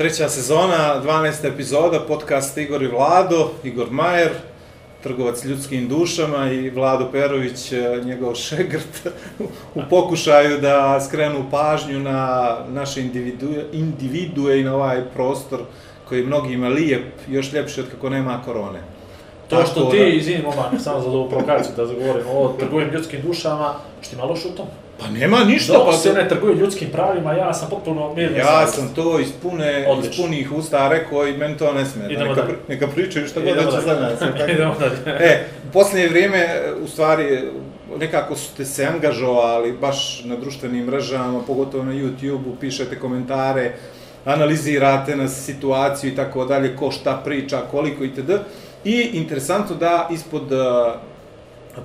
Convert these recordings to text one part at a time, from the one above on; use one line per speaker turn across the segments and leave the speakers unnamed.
Treća sezona, 12. epizoda, podcast Igor i Vlado, Igor Majer, trgovac ljudskim dušama i Vlado Perović, eh, njegov šegrt, u pokušaju da skrenu pažnju na naše individue, individue i na ovaj prostor koji je mnogima lijep, još ljepši od kako nema korone.
To što
Tako
ti,
da-
izvini momak, samo za ovu provokaciju da zagovorim o trgujem ljudskim dušama, što ima loše u tom?
Pa nema ništa,
Dok
pa
se ne trguje ljudskim pravima, ja sam potpuno mirno
Ja sam to iz, pune, iz punih usta rekao i meni to ne smeta.
Idemo
Neka,
dalje.
neka pričaju šta god hoće za nas. tako?
Idemo dalje.
E, u posljednje vrijeme, u stvari, nekako ste se angažovali baš na društvenim mrežama, pogotovo na YouTube-u, pišete komentare, analizirate na situaciju i tako dalje, ko šta priča, koliko itd. I interesantno da ispod uh,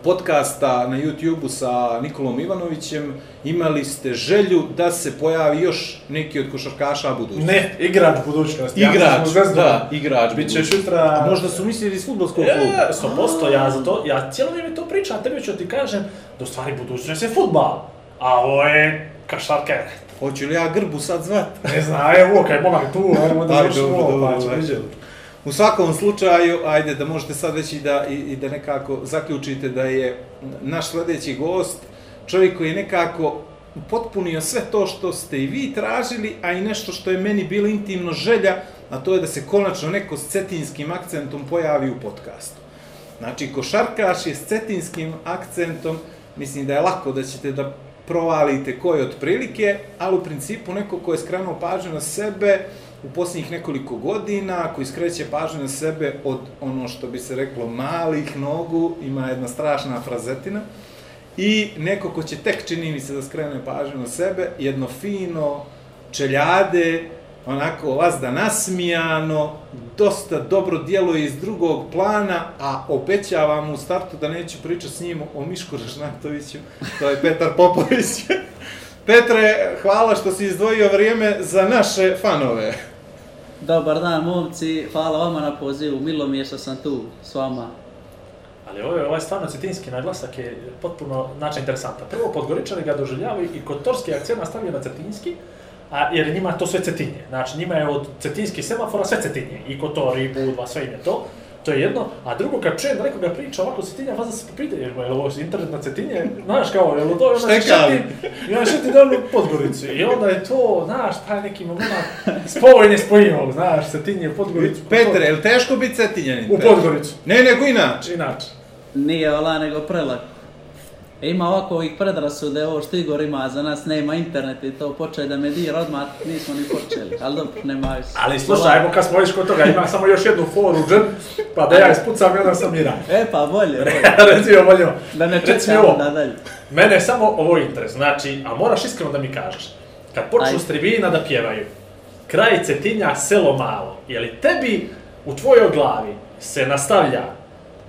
podcasta na YouTube-u sa Nikolom Ivanovićem imali ste želju da se pojavi još neki od košarkaša budućnosti.
Ne, igrač budućnosti. ja
Igrač,
Zvezdu.
da, igrač
Biće
budućnosti.
šutra...
A možda su mislili iz futbolskog kluba.
E, sto posto, ja za to, ja cijelo vrijeme to pričam, tebi ću ti kažem da u stvari budućnost je futbal, a ovo je kašarke.
Hoću li ja grbu sad zvat?
Ne znam, evo, kaj momak tu, ajmo da završimo ovo, pa ćemo vidjeti.
U svakom slučaju, ajde da možete sad već i da, i, i da nekako zaključite da je naš sljedeći gost čovjek koji je nekako potpunio sve to što ste i vi tražili, a i nešto što je meni bilo intimno želja, a to je da se konačno neko s cetinskim akcentom pojavi u podcastu. Znači, košarkaš je s cetinskim akcentom, mislim da je lako da ćete da provalite koje otprilike, ali u principu neko ko je skrenuo pažnju na sebe u posljednjih nekoliko godina, koji skreće pažnju na sebe od ono što bi se reklo malih nogu, ima jedna strašna frazetina, i neko ko će tek čini mi se da skrene pažnju na sebe, jedno fino, čeljade, onako vazda nasmijano, dosta dobro djeluje iz drugog plana, a obećavam u startu da neću pričati s njim o Mišku Rašnatoviću, to je Petar Popović. Petre, hvala što si izdvojio vrijeme za naše fanove.
Dobar dan, momci. Hvala vama na pozivu. Milo mi je što sam tu s vama.
Ali ovo je, ovaj stvarno cetinski naglasak je potpuno znači interesantan. Prvo, Podgoričani ga doživljavaju i kod torski akcent nastavio na cetinski, a, jer njima to sve cetinje. Znači, njima je od cetinskih semafora sve cetinje. I kotor, i Budva, sve im je to. To je jedno. A drugo, kad čujem da nekoga priča ovako cetinja, vas da se popite, jer je ovo internet na cetinje, znaš kao, je li to, se
Štekali.
šeti, i onda šeti dalje u Podgoricu. I onda je to, znaš, taj neki moment, spoj nespojivog, znaš, cetinje, Podgoricu.
Petre, je li teško biti cetinjanin?
U Podgoricu.
Ne, nego inače.
Inače.
Nije ola nego prelak. E, Ima ovako ovih predrasude, ovo što Igor ima, za nas nema internet i to počeo da me dira odmah, nismo ni počeli, ali dobro, nema više.
Ali slušaj, ajmo kad smo već kod toga, imam samo još jednu foru, džem, pa da ja ispucam i onda sam miran.
E pa bolje, bolje.
Recimo, bolje.
Da ne
Reci mi
čekamo da dalje.
Mene samo ovo interes, znači, a moraš iskreno da mi kažeš, kad počnu
Ajde.
s tribina da pjevaju, kraj Cetinja, selo malo, je li tebi u tvojoj glavi se nastavlja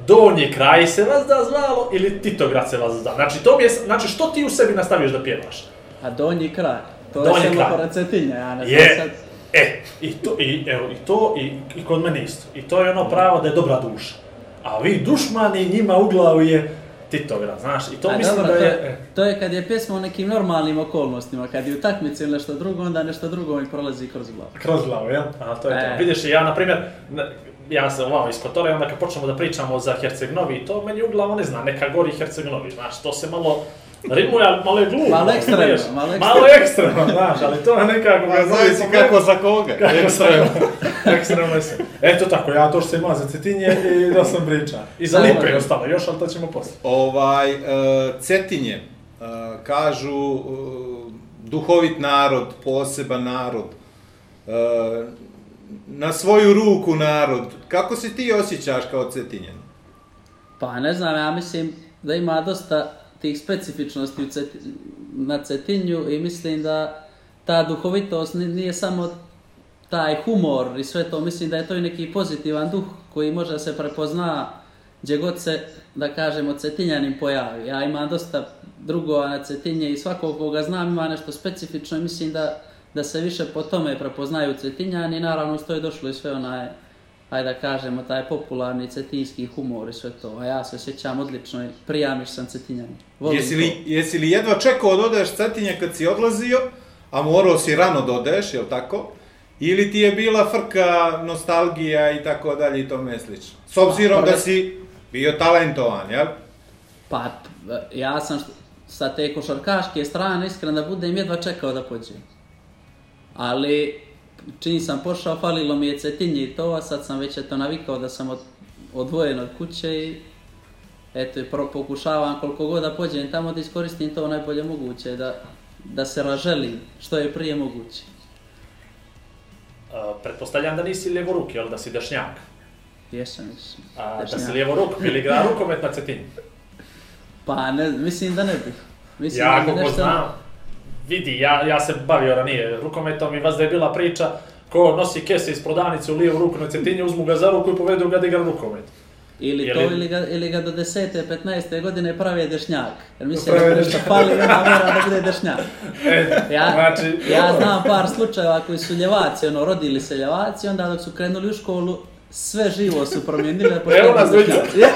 donji kraj se vas da zvalo ili Titograd se vas da? Znači, to mi je, znači, što ti u sebi nastaviš da pjevaš?
A donji kraj. To
Donji
je samo
kraj.
pored Cetinja, ja ne znam
Je,
sad.
e, i to, i, evo, i to, i, i kod mene isto. I to je ono pravo da je dobra duša. A vi dušmani, njima u glavu je Titograd, znaš, i to
A
mislim
dobro,
da
to,
je...
je, to je kad je pjesma u nekim normalnim okolnostima, kad je u takmici ili nešto drugo, onda nešto drugo mi prolazi kroz glavu.
Kroz glavu, jel? A to je to.
E.
Vidiš, ja, na primjer, ja sam ovamo iz Kotore, onda kad počnemo da pričamo za Herceg-Novi, to meni u glavu ne zna, neka gori Herceg-Novi, znaš, to se malo rimuje, ali malo je glupo.
Malo ekstremno, malo ekstremno.
Malo ekstremno, znaš, ali to je nekako...
A zavisi kako za koga.
Ekstremno. Ekstremno je sve. Eto tako, ja to što se ima za Cetinje i da sam priča. I za. Lipe je ostalo još, ali to ćemo poslije.
Ovaj, uh, Cetinje, uh, kažu uh, duhovit narod, poseban narod, uh, na svoju ruku narod. Kako se ti osjećaš kao Cetinjen?
Pa ne znam, ja mislim da ima dosta tih specifičnosti u Ceti, na Cetinju i mislim da ta duhovitost nije samo taj humor i sve to, mislim da je to i neki pozitivan duh koji može da se prepozna gdje god se, da kažemo, cetinjanin pojavi. Ja imam dosta drugova na cetinje i svakog koga znam ima nešto specifično i mislim da, da se više po tome prepoznaju cetinjani. Naravno, uz to je došlo i sve onaj, ajde da kažemo, taj popularni cetinski humor i sve to. A ja se sjećam odlično i prijamiš sam cetinjani. Volim
Jesi li,
to.
jesi li jedva čekao da odeš Cetinje kad si odlazio, a morao si rano da odeš, jel tako? Ili ti je bila frka, nostalgija i tako dalje i tome slično? S obzirom
Pa,
da si bio talentovan, jel?
Pa, ja sam sa te košarkaške strane, iskreno da budem, jedva čekao da pođem. Ali, čini sam pošao, falilo mi je cetinje i to, a sad sam već eto navikao da sam od, odvojen od kuće i eto, pro, pokušavam koliko god da pođem tamo da iskoristim to najbolje moguće, da, da se raželim što je prije moguće.
Uh, pretpostavljam da nisi ljevoruk, jel da si dešnjak.
Jesam, jesam.
A, da si ljevoruk, bili igra rukomet na cetinju.
Pa, ne, mislim da ne bih. Mislim
Ja
da bi
koliko znam, vidi, ja, ja se bavio ranije rukometom i vas da je bila priča ko nosi kese iz prodavnice u lijevu ruku na cetinje, uzmu ga za ruku i povedu ga da igra rukomet.
Ili
Je
to,
li-
ili ga, ili ga do 10. 15. godine pravi dešnjak. Jer mislim da nešto fali, onda mora da bude dešnjak.
E,
Ja,
znači,
ja znam par slučajeva koji su ljevaci, ono, rodili se ljevaci, onda dok su krenuli u školu, sve živo su promijenili. da postanu
Evo nas dvojica.
dešnjaci.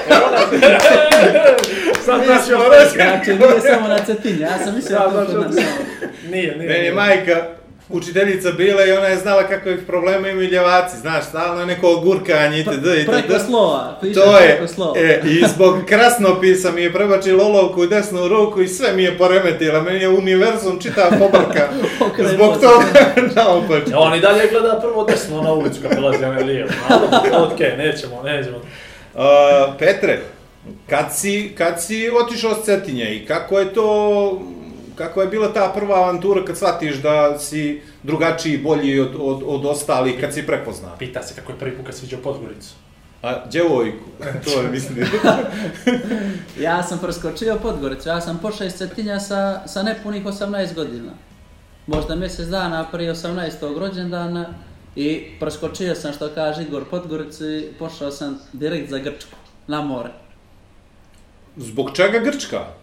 Sad znaš još
Znači, nije samo na cetinje, ja sam mislio da to kod nas samo.
Nije, nije.
Meni je majka učiteljica bila i ona je znala kakvih problema imaju ljevaci, znaš, stalno je neko gurkanje itd. itd.
Preko slova,
To je,
preko slova.
e, i zbog krasnopisa mi je prebačila olovku u desnu ruku i sve mi je poremetila, meni je univerzum čitav pobrka zbog toga naopačke.
Ja, on i dalje gleda prvo desno na ulicu kad prelazi onaj lijevo. Ali, okej, nećemo, nećemo.
Uh, Petre, kad si, kad si otišao s Cetinje i kako je to, kako je bila ta prva avantura kad shvatiš da si drugačiji, bolji od, od, od ostalih, kad si prepoznao?
Pita se kako je prvi put kad si vidio Podgoricu.
A, djevojku, to je mislim.
Ja sam preskočio Podgoricu, ja sam pošao iz Cetinja sa, sa nepunih 18 godina. Možda mjesec dana prije 18. rođendana i preskočio sam što kaže Igor Podgoricu i pošao sam direkt za Grčku, na more.
Zbog čega Grčka?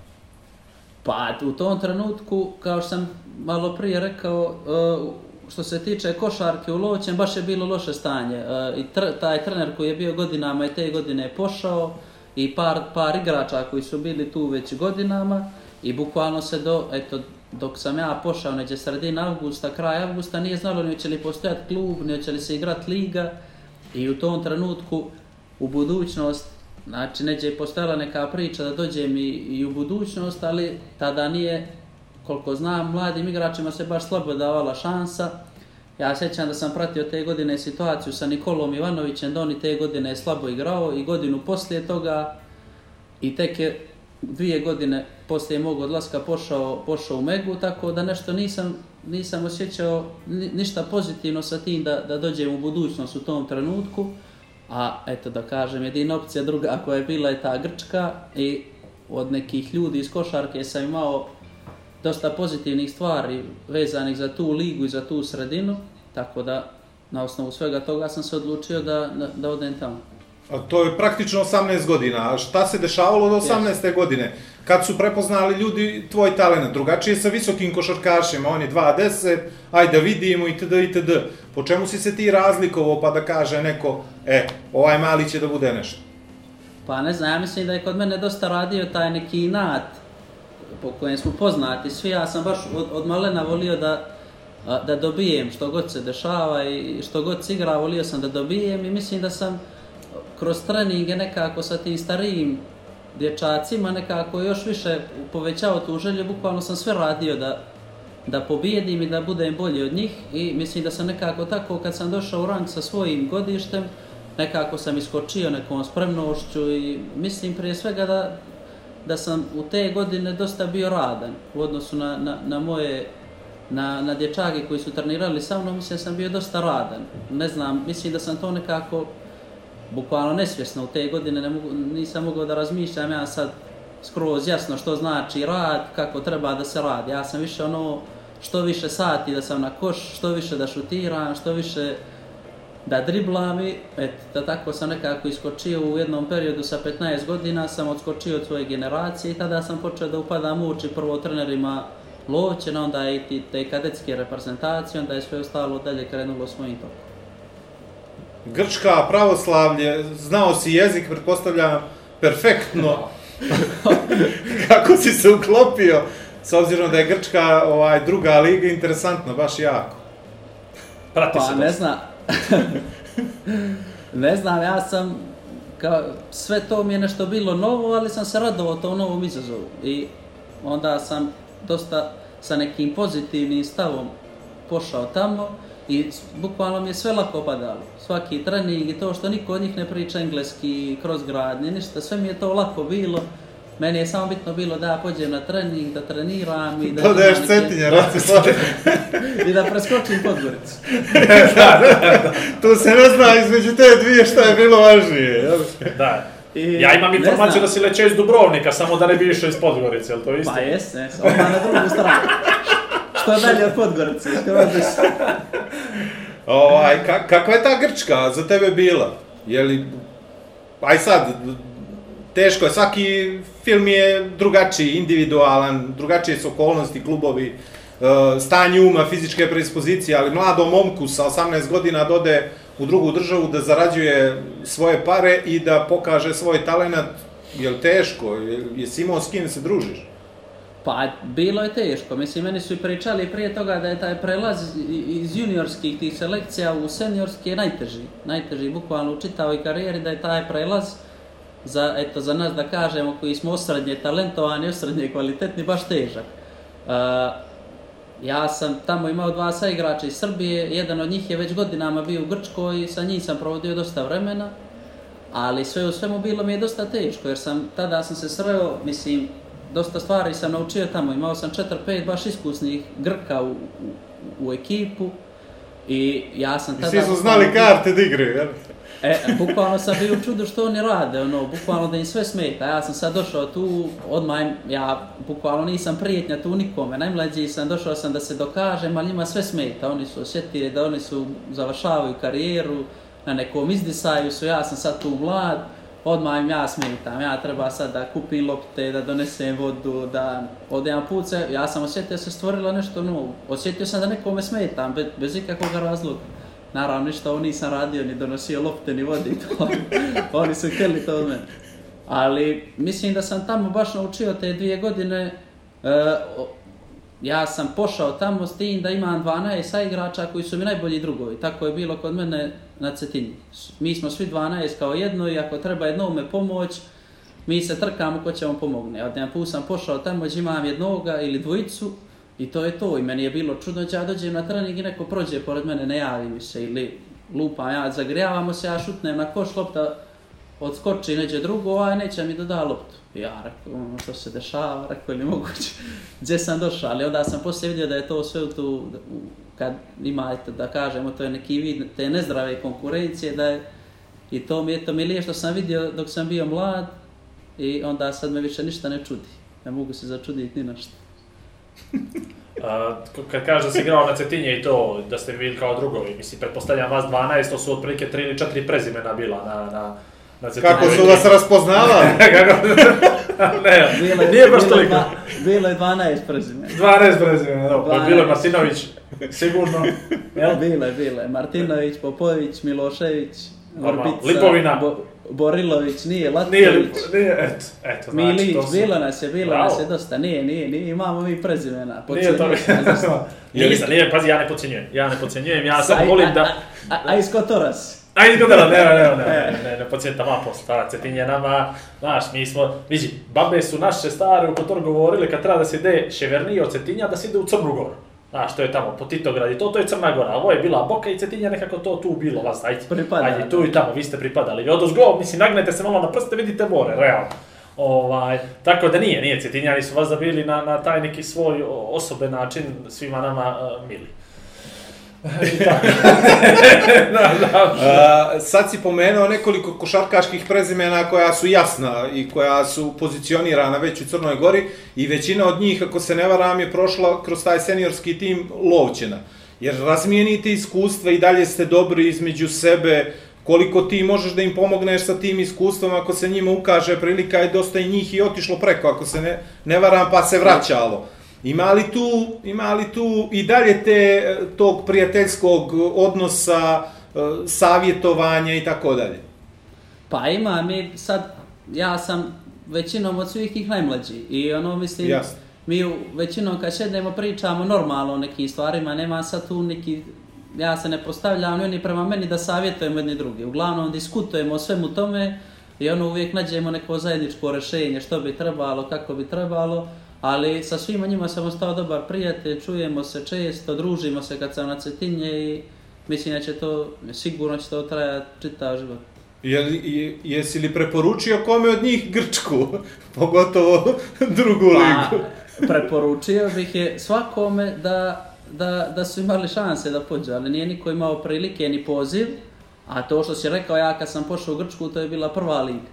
Pa u tom trenutku, kao što sam malo prije rekao, uh, što se tiče košarke u Lovćem, baš je bilo loše stanje. Uh, I tr, taj trener koji je bio godinama i te godine je pošao i par, par igrača koji su bili tu već godinama i bukvalno se do, eto, dok sam ja pošao neđe sredina avgusta, kraj avgusta, nije znalo ni će li postojati klub, ni će li se igrat liga i u tom trenutku u budućnost Znači, neđe je postojala neka priča da dođem i, i u budućnost, ali tada nije, koliko znam, mladim igračima se baš slabo davala šansa. Ja sjećam da sam pratio te godine situaciju sa Nikolom Ivanovićem, da on i te godine je slabo igrao i godinu poslije toga i tek je dvije godine poslije mog odlaska pošao, pošao u Megu, tako da nešto nisam, nisam osjećao ni- ništa pozitivno sa tim da, da dođem u budućnost u tom trenutku. A eto da kažem, jedina opcija druga koja je bila je ta Grčka i od nekih ljudi iz košarke sam imao dosta pozitivnih stvari vezanih za tu ligu i za tu sredinu, tako da na osnovu svega toga sam se odlučio da, da, da odem tamo.
A to je praktično 18 godina. A šta se dešavalo do 18. godine? Kad su prepoznali ljudi tvoj talent? Drugačije sa visokim košarkašima, on je 2.10, ajde da vidimo itd. itd. Po čemu si se ti razlikovao pa da kaže neko, e, ovaj mali će da bude nešto?
Pa ne znam, ja mislim da je kod mene dosta radio taj neki inat po kojem smo poznati svi. Ja sam baš od, od malena volio da, da dobijem što god se dešava i što god se igra, volio sam da dobijem i mislim da sam kroz treninge nekako sa tim starijim dječacima nekako još više povećao tu želju, bukvalno sam sve radio da, da pobijedim i da budem bolji od njih. I mislim da sam nekako tako kad sam došao u rang sa svojim godištem, nekako sam iskočio nekom spremnošću i mislim prije svega da, da sam u te godine dosta bio radan u odnosu na, na, na moje na, na dječake koji su trenirali sa mnom, mislim da sam bio dosta radan. Ne znam, mislim da sam to nekako bukvalno nesvjesno u te godine ne mogu, nisam mogao da razmišljam ja sad skroz jasno što znači rad, kako treba da se radi. Ja sam više ono što više sati da sam na koš, što više da šutiram, što više da driblam i et, da tako sam nekako iskočio u jednom periodu sa 15 godina, sam odskočio od svoje generacije i tada sam počeo da upadam u oči prvo trenerima Lovćena, onda i te kadetske reprezentacije, onda je sve ostalo dalje krenulo svojim tokom.
Grčka, pravoslavlje, znao si jezik, pretpostavljam, perfektno. Kako si se uklopio, s obzirom da je Grčka ovaj, druga liga, interesantno, baš jako.
Prati
Pa
se
ne znam, ne znam, ja sam, kao, sve to mi je nešto bilo novo, ali sam se radovao tom novom izazovu. I onda sam dosta sa nekim pozitivnim stavom pošao tamo i bukvalno mi je sve lako padalo. Svaki trening i to što niko od njih ne priča engleski, kroz grad, ni ništa, sve mi je to lako bilo. Meni je samo bitno bilo da ja pođem na trening, da treniram i da... Imam neke-
cetinje, reci svoje.
I da preskočim Podgoricu.
Tu se ne zna između te dvije šta je bilo važnije. jel?
Da.
I
Ja imam informaciju da si lećeo iz Dubrovnika, samo da ne bi išao iz Podgorice, jel to isto?
Pa jes, jes, odmah na drugu stranu. Što dalje od Podgorice, skoro des.
Ovaj, ka, kakva je ta Grčka za tebe bila? Je li, aj sad, teško je, svaki film je drugačiji, individualan, drugačije su okolnosti, klubovi, e, stanje uma, fizičke predispozicije, ali mladom momku sa 18 godina dode u drugu državu da zarađuje svoje pare i da pokaže svoj talenat, je li teško? Je, jesi imao s kim se družiš?
Pa, bilo je teško. Mislim, meni su i pričali prije toga da je taj prelaz iz juniorskih tih selekcija u seniorske najteži. Najteži, bukvalno u čitavoj karijeri, da je taj prelaz za, eto, za nas da kažemo, koji smo osrednje talentovani, osrednje kvalitetni, baš težak. Uh, ja sam tamo imao dva saigrača iz Srbije, jedan od njih je već godinama bio u Grčkoj i sa njim sam provodio dosta vremena. Ali sve u svemu bilo mi je dosta teško, jer sam, tada sam se sreo, mislim, dosta stvari sam naučio tamo, imao sam 4-5 baš iskusnih Grka u, u, u ekipu i ja sam
I
tada...
svi su znali karte da igraju, jel?
E, bukvalno sam bio u čudu što oni rade, ono, bukvalno da im sve smeta. Ja sam sad došao tu, odmah ja bukvalno nisam prijetnja tu nikome. Najmlađi sam, došao sam da se dokažem, ali njima sve smeta. Oni su osjetili da oni su, završavaju karijeru, na nekom izdisaju su, ja sam sad tu mlad, odmah im ja smetam. Ja treba sad da kupim lopte, da donesem vodu, da odem put se, ja sam osjetio da se stvorilo nešto novo. Osjetio sam da nekome smetam, bez, bez ikakvog razloga. Naravno, ništa ovo nisam radio, ni donosio lopte, ni vodi, to, oni su htjeli to od mene. Ali mislim da sam tamo baš naučio te dvije godine, e, ja sam pošao tamo s tim da imam 12 saigrača koji su mi najbolji drugovi. Tako je bilo kod mene na Cetini. Mi smo svi 12 kao jedno i ako treba jednome pomoć, mi se trkamo ko će vam pomogne. Od jedan put sam pošao tamo gdje imam jednoga ili dvojicu i to je to. I meni je bilo čudno da ja dođem na trening i neko prođe pored mene, ne javi mi se ili lupam ja, zagrijavamo se, ja šutnem na koš, lopta odskoči neđe drugo, a neće mi da da loptu. Ja rekao, ono što se dešava, rekao ili moguće, gdje sam došao, ali onda sam poslije vidio da je to sve u tu, kad ima, da kažemo, to je neki vid te nezdrave konkurencije, da je, i to mi je to milije što sam vidio dok sam bio mlad i onda sad me više ništa ne čudi. Ne mogu se začuditi ni na što.
A, kad kažeš da si igrao na Cetinje i to, da ste bili kao drugovi, mislim, pretpostavljam vas 12, to su otprilike 3 ili 4 prezimena bila na, na, na Cetinje.
Kako su vas raspoznavali?
Kako? ne,
Bilo je-
nije baš toliko.
dva- Bilo je 12 prezime.
12 prezimena, dobro.
12.
Bilo je Martinović, sigurno. Jel?
Bilo je, bilo je. Martinović, Popović, Milošević. Vrbica,
Lipovina.
Bo, Borilović, nije, Latković,
Nije, li- nije, eto, eto, znači,
Milić,
to su...
bilo nas je, bilo
Bravo.
nas je dosta, nije, nije, nije, imamo mi prezimena.
Nije to...
Dosta.
Nisam, nije, pazi, ja ne podcjenjujem, ja ne podcjenjujem, ja samo volim
a-
da...
A, a, a iz Kotoras?
A izgledala, ne, ne, ne, ne,
E.
ne, ne, ne podsjetam apos, ta Cetinje nama, znaš, mi smo, vidi, babe su naše stare u Kotor govorile kad treba da se ide Ševernije od Cetinja, da se ide u Crnu Goru. Znaš, to je tamo, po Titograd i to, to je Crna Gora, ovo je bila Boka i Cetinja, nekako to tu bilo vas, ajde,
Pripada,
ajde, tu i tamo, vi ste pripadali. I odozgo, mislim, nagnete se malo na prste, vidite more, realno. Ovaj, tako da nije, nije, Cetinjani su vas zabili na, na taj neki svoj o- osoben način svima nama uh, mili. Da, da.
A, sad si pomenuo nekoliko košarkaških prezimena koja su jasna i koja su pozicionirana već u Crnoj Gori i većina od njih, ako se ne varam, je prošla kroz taj seniorski tim Lovćena. Jer razmijenite iskustva i dalje ste dobri između sebe, koliko ti možeš da im pomogneš sa tim iskustvom ako se njima ukaže prilika je dosta i njih i otišlo preko, ako se ne, ne varam pa se vraćalo. Ima li tu, ima li tu i dalje te, tog prijateljskog odnosa, e, savjetovanja i tako dalje?
Pa ima mi sad, ja sam većinom od svih tih najmlađi i ono mislim,
Jasno.
mi u- većinom kad šednemo pričamo normalno o nekim stvarima, nema sad tu neki, ja se ne postavljam ni oni prema meni da savjetujemo jedni drugi. Uglavnom diskutujemo o svemu tome i ono uvijek nađemo neko zajedničko rješenje što bi trebalo, kako bi trebalo, ali sa svima njima sam ostao dobar prijatelj, čujemo se često, družimo se kad sam na Cetinje i mislim da će to, sigurno će to trajati čitav život.
Je, je, jesi li preporučio kome od njih Grčku, pogotovo drugu ligu?
Pa, preporučio bih je svakome da, da, da su imali šanse da pođu, ali nije niko imao prilike ni poziv, a to što si rekao ja kad sam pošao u Grčku, to je bila prva liga.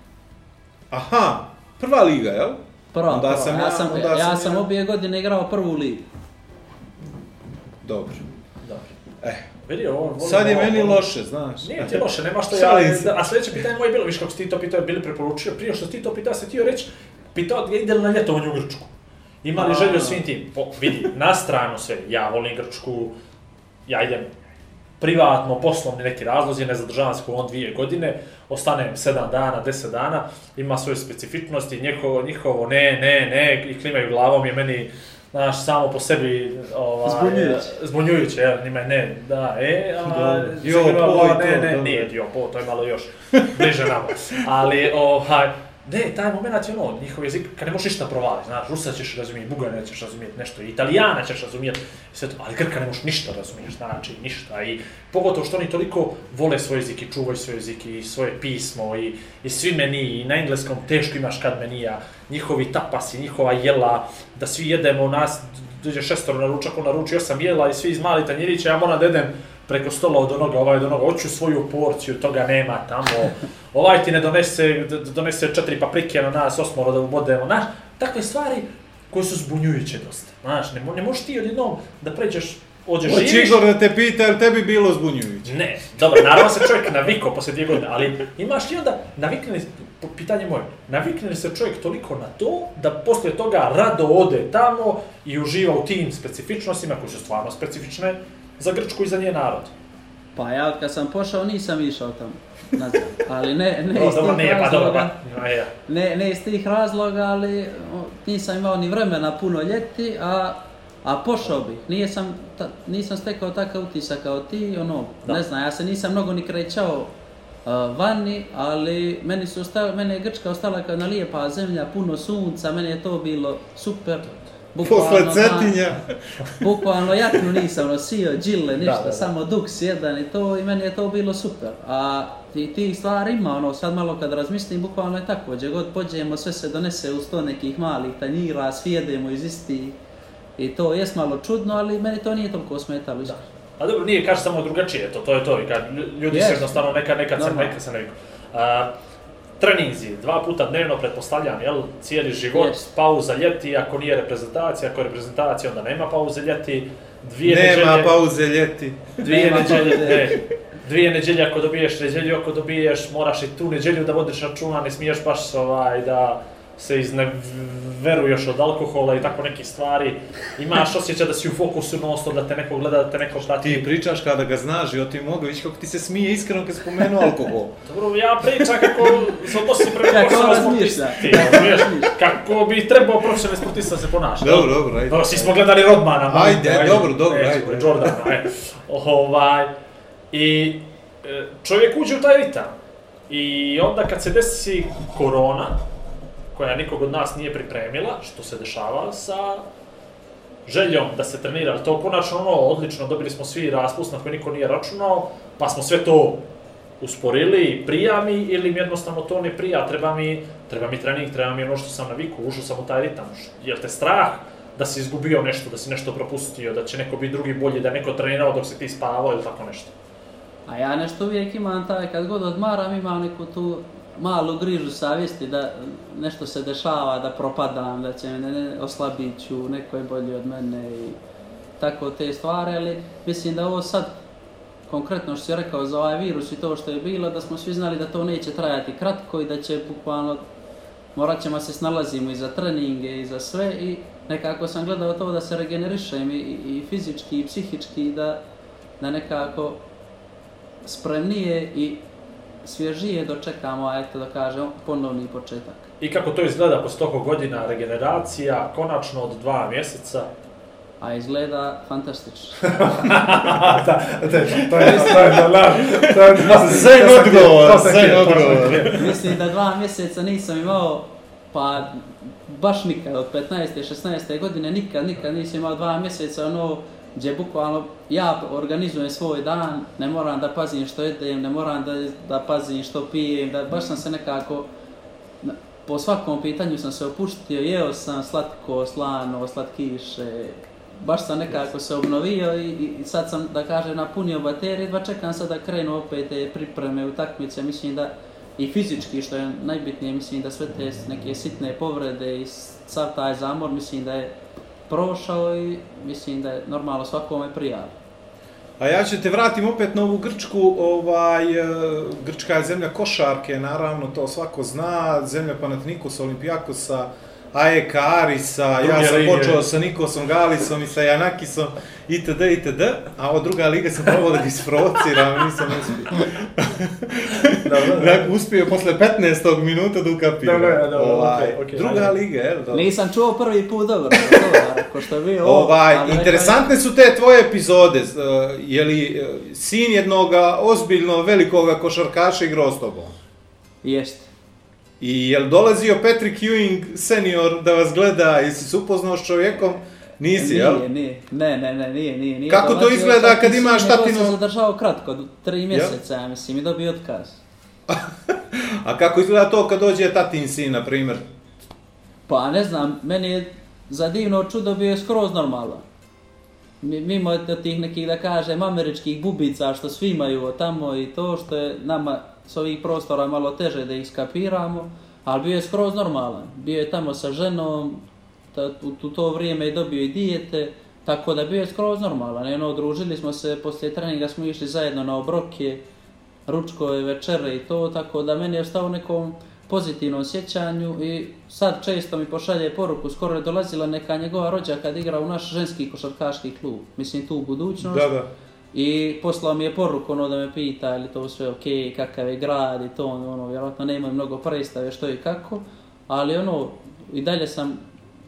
Aha, prva liga, jel?
Prva,
Onda
prva.
sam
ja,
ja-
sam,
onda
ja,
sam
sam
ja-
obje godine igrao prvu ligu.
Dobro.
Dobro.
Eh,
Vidi, ovo, volim
sad je
ovo,
meni
volim-
loše, znaš.
Nije ti loše, nema što ja... A sljedeće pitanje moje je bilo, viš kako si ti to pitao, bili preporučio, prije što si ti to pitao, se ti reći, pitao ide li na ljetovanje u Grčku. Ima li želju svim tim? Po, vidi, na stranu sve, ja volim Grčku, ja idem privatno, poslovni neki razlozi, ne zadržavam se on dvije godine, ostanem 7 dana, 10 dana, ima svoje specifičnosti, njihovo, njihovo ne, ne, ne, i klimaju glavom je meni, znaš, samo po sebi, ovaj,
Zbunjujuće.
Zbunjujuće, ja, njima je ne, da, e, a, jo, po,
i
ne, ne,
dobro.
nije jo, po, to je malo još bliže nama. Ali, ovaj, ne, taj moment je ono, njihov jezik, kad ne možeš ništa provaliti, znaš, Rusa ćeš razumijeti, Bugana ćeš razumijeti nešto, Italijana ćeš razumijeti, sve to, ali Grka ne možeš ništa razumijeti, znači, ništa. I pogotovo što oni toliko vole svoj jezik i čuvaju svoj jezik i svoje pismo i, i svi meni, i na engleskom teško imaš kad menija, njihovi tapasi, njihova jela, da svi jedemo u nas, dođe šestoro na ručak, on naruči osam jela i svi iz mali tanjirića, ja moram da jedem preko stola od onoga, ovaj od onoga, hoću svoju porciju, toga nema tamo, ovaj ti ne donese, donese četiri paprike na nas, osmoro da ubodemo, znaš, takve stvari koje su zbunjujuće dosta, znaš, ne, ne možeš ti odjednom da pređeš, ođeš živiš,
Igor da te pita, jer tebi bilo zbunjujuće.
ne, dobro, naravno se čovjek navikao posle dvije godine, ali imaš li onda, navikne li, po- pitanje moje, navikne li se čovjek toliko na to, da posle toga rado ode tamo i uživa u tim specifičnostima, koje su stvarno specifične za Grčku i za njen narod?
Pa ja kad sam pošao nisam išao tamo nazad, ali ne, ne iz
dobro,
tih
nije, pa dobro,
razloga.
pa.
Ne, ne iz tih razloga, ali nisam imao ni vremena puno ljeti, a, a pošao bih. Nije sam, ta, nisam stekao takav utisak kao ti, ono,
Da.
ne znam, ja se nisam mnogo ni krećao uh, vani, ali meni su ostala, mene je Grčka ostala kao jedna lijepa zemlja, puno sunca, meni je to bilo super.
Posle
da,
Cetinja.
Bukvalno jaknu nisam nosio, džile, ništa,
Da, da, da.
samo duks jedan i to i meni je to bilo super. A ti, ti stvari ima, ono, sad malo kad razmislim, bukvalno je tako, gdje god pođemo, sve se donese u sto nekih malih tanjira, svi jedemo iz istih. I to jest malo čudno, ali meni to nije toliko smetalo. isto.
A dobro, nije, kaže samo drugačije, to, to je to, i kad lj- ljudi
Jest.
se jednostavno neka, se,
Normalno.
neka se naviku. Treninzi, dva puta dnevno, pretpostavljam, jel, cijeli život,
Jest.
pauza ljeti, ako nije reprezentacija, ako je reprezentacija, onda nema pauze ljeti, dvije
Nema
neđelje,
pauze ljeti.
dvije
Nema
neđelje,
pauze.
ne, dvije neđelje ako dobiješ, neđelju ako dobiješ, moraš i tu neđelju da vodiš računa, ne smiješ baš ovaj, da se izneveruješ od alkohola i tako nekih stvari. Imaš osjećaj da si u fokusu non stop, da te neko gleda, da te neko prati.
Ti pričaš kada ga znaš i o tim mogu, vidiš kako ti se smije iskreno kad spomenu alkohol.
Dobro, ja pričam kako se odnosi prema
Kako
profesionalnom
razmišlja.
sportisti. razumiješ? Kako bi trebao profesionalni sportista da se ponaša.
Dobro, dobro, ajde.
Dobro, svi smo gledali Rodmana.
Ajde,
te,
dobro, dobro,
e,
ajde.
Jordana, e. Ovaj, I e, čovjek uđe u taj ritam. I onda kad se desi korona, koja nikog od nas nije pripremila, što se dešava sa željom da se trenira, ali to konačno ono, odlično, dobili smo svi raspust na koji niko nije računao, pa smo sve to usporili, prija mi ili mi jednostavno to ne prija, treba mi, treba mi trening, treba mi ono što sam naviku, ušao sam u taj ritam, jel te strah da si izgubio nešto, da si nešto propustio, da će neko biti drugi bolji, da je neko trenirao dok se ti spavao ili tako nešto.
A ja nešto uvijek imam taj, kad god odmaram imam neku tu malu grižu savjesti da nešto se dešava, da propadam, da će me ne, oslabit ću, neko je bolji od mene i tako te stvari, ali mislim da ovo sad, konkretno što si rekao za ovaj virus i to što je bilo, da smo svi znali da to neće trajati kratko i da će bukvalno, morat ćemo se snalazimo i za treninge i za sve i nekako sam gledao to da se regenerišem i, i fizički i psihički da, da nekako spremnije i svježije dočekamo, a eto da kažem, ponovni početak.
I kako to izgleda posle toliko godina regeneracija, konačno od dva mjeseca?
A izgleda fantastično.
da, da, to je, to je, to je,
Zen odgovor, zen odgovor.
Mislim da dva mjeseca nisam imao, pa baš nikad, od 15. 16. godine, nikad, nikad nisam imao dva mjeseca, ono, gdje bukvalno ja organizujem svoj dan, ne moram da pazim što jedem, ne moram da, da pazim što pijem, da baš sam se nekako, po svakom pitanju sam se opuštio, jeo sam slatko, slano, slatkiše, baš sam nekako se obnovio i, i sad sam, da kažem, napunio baterije, dva čekam sad da krenu opet te pripreme, utakmice, mislim da i fizički, što je najbitnije, mislim da sve te neke sitne povrede i sav taj zamor, mislim da je prošao i mislim da je normalno svakome prijavi.
A ja ću te vratim opet na ovu Grčku, ovaj, e, Grčka je zemlja košarke, naravno, to svako zna, zemlja Panatnikosa, Olimpijakosa, AEK Arisa, ja sam
lige.
počeo sa Nikosom Galisom i sa Janakisom, itd. itd. A ova druga liga sam probao da ga isprovociram, nisam uspio. Dakle, uspio posle 15. minuta da ukapiram.
Dobro, dobro,
ovaj,
okej, okej,
druga
ajde.
liga, jel? Dobro.
Nisam čuo prvi put dobro, dobro, ako što je bio ovo,
Ovaj, interesantne su te tvoje epizode. E, Je li e, sin jednog ozbiljno velikoga košarkaša igrao s tobom?
je- Jeste.
I je li dolazio Patrick Ewing senior da vas gleda, jesi se upoznao s čovjekom? Nisi, jel?
Nije, nije, ne, ne, ne, nije, nije. nije
Kako to
dolazio,
izgleda
čak i
kad imaš
njegov
tatino-
se zadržao kratko, tri mjeseca, ja mislim, i dobio otkaz.
A kako izgleda to kad dođe tatin sin, na primjer?
Pa ne znam, meni je za divno čudo bio je skroz normalan. Mi- Mimo tih nekih, da kažem, američkih bubica što svi imaju tamo i to što je nama s ovih prostora malo teže da ih skapiramo, ali bio je skroz normalan. Bio je tamo sa ženom, ta, u, u to vrijeme je dobio i dijete, tako da bio je skroz normalan. Eno, družili smo se, poslije treninga smo išli zajedno na obroke, ručkove, večere i to, tako da meni je ostao nekom pozitivnom sjećanju i sad često mi pošalje poruku, skoro je dolazila neka njegova rođa kad igra u naš ženski košarkaški klub, mislim tu u budućnost.
Da, da.
I poslao mi je poruku ono da me pita je li to sve ok, kakav je grad i to, ono, vjerojatno nemaju mnogo predstave što i kako, ali ono, i dalje sam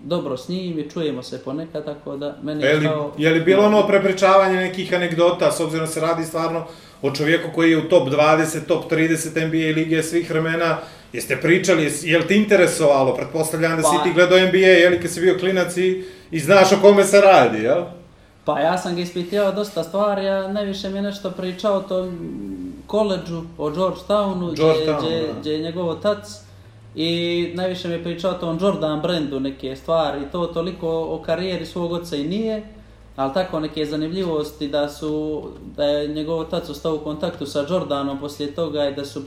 dobro s njim i čujemo se ponekad, tako da meni
Je
kao...
je li bilo ono prepričavanje nekih anegdota, s obzirom se radi stvarno o čovjeku koji je u top 20, top 30 NBA lige svih vremena, jeste pričali, je li ti interesovalo? Pretpostavljam da si
Pa-
ti gledao NBA, je li kad si bio klinac i, i znaš o kome se radi, jel?
Pa ja sam ga ispitivao dosta stvari, a najviše mi je nešto pričao o tom koleđu, o Georgetownu,
Georgetown,
gdje je njegov otac. I najviše mi je pričao o tom Jordan brandu neke stvari, to toliko o karijeri svog oca i nije. Ali tako neke zanimljivosti da su, da je njegov otac ostao u kontaktu sa Jordanom poslije toga i da su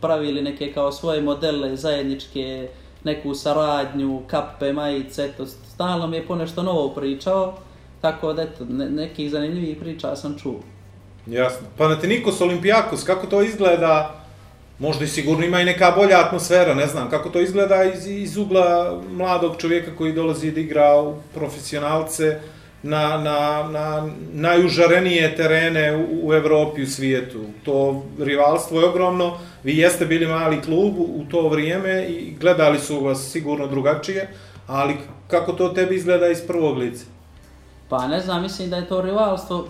pravili neke kao svoje modele zajedničke, neku saradnju, kape, majice, to stalno mi je ponešto novo pričao. Tako da eto, ne, nekih zanimljivih priča sam čuo.
Jasno. Panathinaikos, Olimpijakos, kako to izgleda? Možda i sigurno ima i neka bolja atmosfera, ne znam, kako to izgleda iz, iz ugla mladog čovjeka koji dolazi da igra u profesionalce na, na, na najužarenije terene u, u Evropi, u svijetu. To rivalstvo je ogromno, vi jeste bili mali klub u, u to vrijeme i gledali su vas sigurno drugačije, ali kako to tebi izgleda iz prvog lica?
Pa ne znam, mislim da je to rivalstvo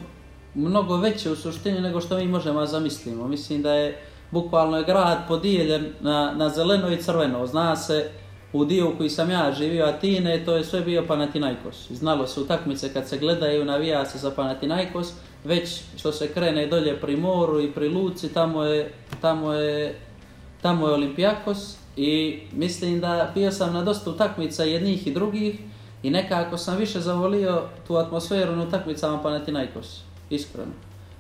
mnogo veće u suštini nego što mi možemo zamislimo. Mislim da je bukvalno je grad podijeljen na, na zeleno i crveno. Zna se u dio u koji sam ja živio Atine, to je sve bio Panathinaikos. Znalo se utakmice kad se gledaju, navija se za Panathinaikos, već što se krene dolje pri moru i pri luci, tamo je, tamo je, tamo je Olimpijakos i mislim da bio sam na dosta utakmica jednih i drugih I nekako sam više zavolio tu atmosferu na utakmicama Panathinaikos, iskreno.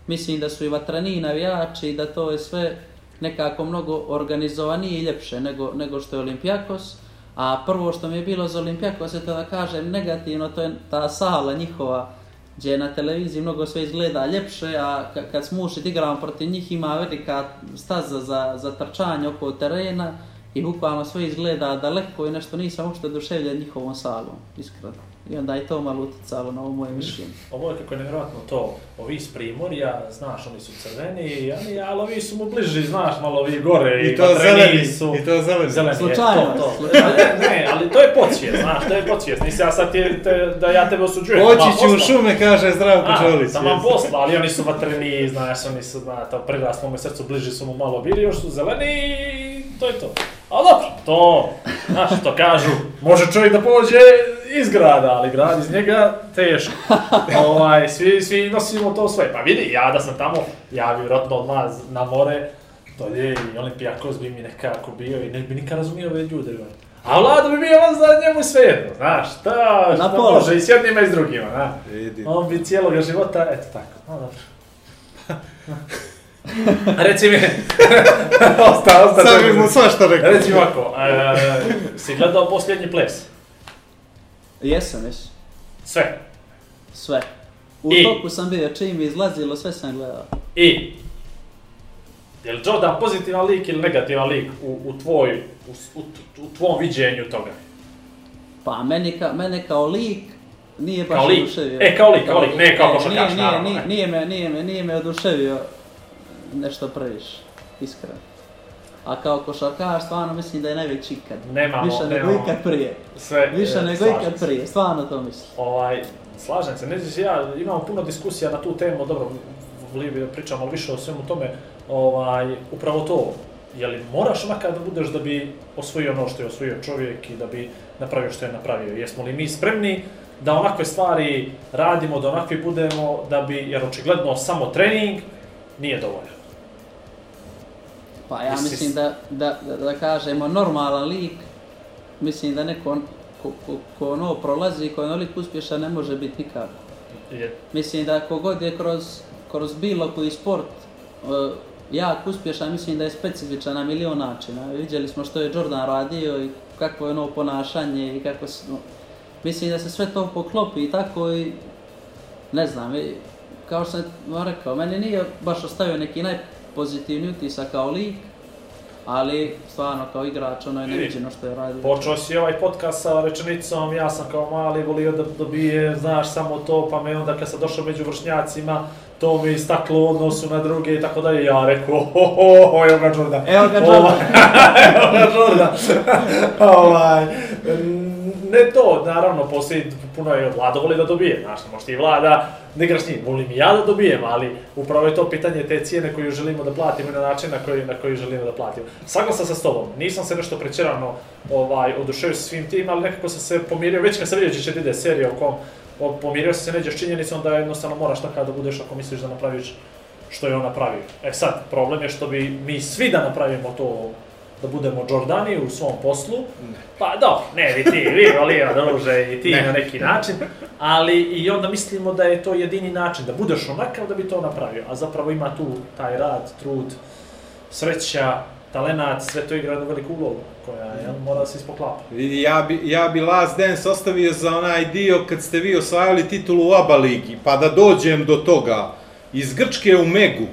Mislim da su i vatrani navijači i da to je sve nekako mnogo organizovanije i ljepše nego, nego što je Olimpijakos. A prvo što mi je bilo za Olimpijakos je to da kažem negativno, to je ta sala njihova gdje na televiziji mnogo sve izgleda ljepše, a kad smo ušli igramo protiv njih ima velika staza za, za trčanje oko terena i bukvalno sve izgleda daleko i nešto nisam uopšte oduševljen njihovom salom, iskreno. I onda je to malo uticalo na ovo moje mišljenje.
Ovo je kako je nevjerojatno to, ovi iz Primorja, znaš, oni su crveni, ali, ali ovi su mu bliži, znaš, malo ovi gore i,
I to zeleni,
su...
i to zeleni.
Zeleni,
Slučajno,
je, to, to.
slučajno.
Ne, ali to je podsvijest, znaš, to je podsvijest. Nisi ja sad te, te, da ja tebe osuđujem.
Poći ću u šume, kaže Zdravko Čolić.
Taman
jeste.
posla, ali oni su vatreni, znaš, oni su, na, to priraslo moj srcu, bliži su mu malo bili, još su zeleni i to je to. A dobro, to, znaš, što kažu, može čovjek da pođe iz grada, ali grad iz njega teško. ovaj, svi, svi nosimo to sve. Pa vidi, ja da sam tamo, ja bi vjerojatno odmah na more, dolje i Olimpijakos bi mi nekako bio i ne bi nikad razumio ove ljude. ono. A Vlado bi bio on za njemu sve jedno, znaš, šta,
Na
šta može i s jednima i s drugima, znaš.
Vidi.
On bi cijeloga života, eto tako, no dobro. A reci mi, osta, osta,
Sad bi mu svašta rekao.
Reci mi ovako, e, si gledao posljednji ples?
Jesam, jesam.
Sve.
Sve. U
I?
toku sam bio, čim je izlazilo, sve sam gledao.
I, je li Jordan pozitivan lik ili negativan lik u, u, tvoj, u, u, u tvom viđenju toga?
Pa meni, ka, mene kao lik nije baš
Kao lik?
oduševio.
E, kao lik, kao lik, ne kao košarkaš,
nije, nije,
naravno,
nije,
ne.
nije, me, nije, me, nije me oduševio nešto previše, iskreno. A kao košarkaš, stvarno mislim da je najveći ikad.
Nemamo,
Više nego
nemamo.
ikad prije.
Sve,
Više
e,
nego ikad
se.
prije, stvarno to mislim.
Ovaj, slažem se, ne znaš, ja imamo puno diskusija na tu temu, dobro, volio bi da pričam ali više o svemu tome, ovaj, upravo to, je li moraš makar da budeš da bi osvojio ono što je osvojio čovjek i da bi napravio što je napravio? Jesmo li mi spremni da onakve stvari radimo, da onakvi budemo, da bi, jer očigledno samo trening nije dovoljan.
Pa ja mislim da, da, da, da kažemo normalan lik, mislim da neko ko, ko, ko ono prolazi, ko je onoliko uspješan ne može biti nikako. Mislim da kogod je kroz, kroz bilo koji sport uh, jak uspješan, mislim da je specifičan na milion načina. Vidjeli smo što je Jordan radio i kakvo je ono ponašanje i kako se... No, mislim da se sve to poklopi i tako i... Ne znam, i, kao što sam vam rekao, meni nije baš ostavio neki najpozitivni utisak kao lik, ali stvarno kao igrač ono je neviđeno što je radio.
Počeo si ovaj podcast sa rečenicom, ja sam kao mali volio da dobije, znaš, samo to, pa me onda kad sam došao među vršnjacima, to mi istaklo u odnosu na druge i tako dalje, ja rekao, ho, ho, ho, evo ga Jordan.
Evo ga Jordan.
Evo ga Jordan. ovaj, ne to, naravno, poslije puno je vlada voli da dobije, znaš, možda i ti Vlada, ne igraš s njim, volim i ja da dobijem, ali upravo je to pitanje te cijene koju želimo da platimo i na način na koji, na koji želimo da platimo. Saglasan sam s tobom, nisam se nešto prećerano ovaj, oduševio sa svim tim, ali nekako sam se pomirio, već kad sam vidio će ide serija o kom o, pomirio sam se neđe s činjenicom da jednostavno moraš takav da budeš ako misliš da napraviš što je on napravio. E sad, problem je što bi mi svi da napravimo to da budemo Jordani u svom poslu. Pa dobro, ne, vi ti, vi volio, druže, i ti
Ne.
na neki način, ali i onda mislimo da je to jedini način, da budeš onakav da bi to napravio, a zapravo ima tu taj rad, trud, sreća, talenat, sve to igra jednu veliku ulogu koja je, mora da se ispoklapa.
Ja bi, ja bi Last Dance ostavio za onaj dio kad ste vi osvajali titulu u ABA ligi, pa da dođem do toga. Iz Grčke u Megu,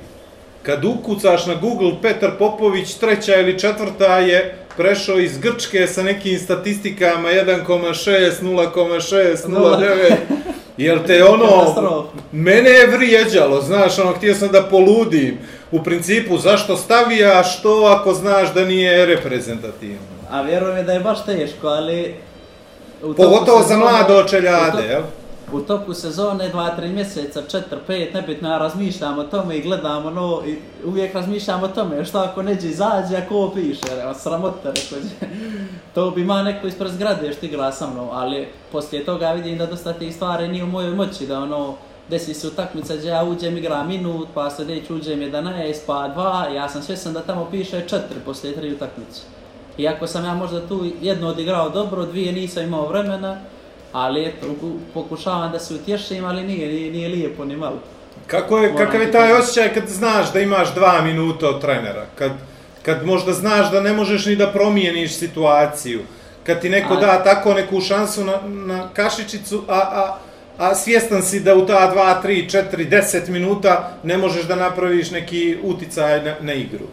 kad ukucaš na Google Petar Popović, treća ili četvrta je prešao iz Grčke sa nekim statistikama 1,6, 0,6, 0,9. Jel te ono, mene je vrijeđalo, znaš, ono, htio sam da poludim. U principu, zašto stavijaš to ako znaš da nije reprezentativno?
A vjerujem je da je baš teško, ali...
Pogotovo za mlade očeljade, jel?
U toku sezone, dva, tri mjeseca, četiri, pet, nebitno, ja razmišljam o tome i gledam ono, i uvijek razmišljam o tome, što ako neđe izađe, ako ovo piše, reo, sramota, reko. To bi ima neko ispred zgrade što igra sa mnom, ali poslije toga vidim da dosta tih stvari nije u mojoj moći, da ono, desi se utakmica gdje ja uđem, igram minut, pa sljedeći uđem 11, pa 2, ja sam svjesan da tamo piše 4 poslije tri utakmice. Iako sam ja možda tu jedno odigrao dobro, dvije nisam imao vremena, Ali eto, pokušavam da se utješim, ali nije, nije, nije lijepo ni malo.
Kako je,
Moram
kakav je taj osjećaj kad znaš da imaš dva minuta od trenera? Kad, kad možda znaš da ne možeš ni da promijeniš situaciju? Kad ti neko
A-
da tako neku šansu na, na kašičicu, a, a, a svjestan si da u ta 2, 3, 4, 10 minuta ne možeš da napraviš neki uticaj na, na igru?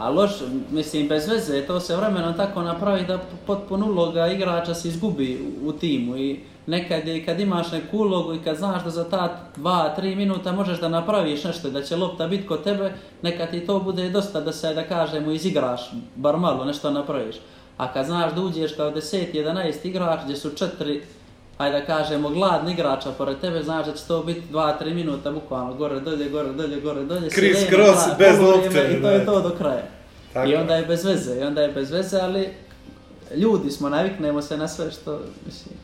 A loš, mislim, bez veze, to se vremenom tako napravi da potpuno uloga igrača se izgubi u, u timu i nekad je kad imaš neku ulogu i kad znaš da za ta 2-3 minuta možeš da napraviš nešto da će lopta biti kod tebe, nekad ti to bude dosta da se, da kažemo, izigraš, bar malo nešto napraviš. A kad znaš da uđeš kao 10-11 igrač gdje su četiri ajde da kažemo, gladni igrača pored tebe, znaš da će to biti 2-3 minuta, bukvalno, gore, dolje, gore, dolje, gore, dolje. Sirene,
cross,
glad,
bez lopte,
I to je
da.
to do kraja.
Tako
I onda je bez veze, i onda je bez veze, ali ljudi smo, naviknemo se na sve što, mislim,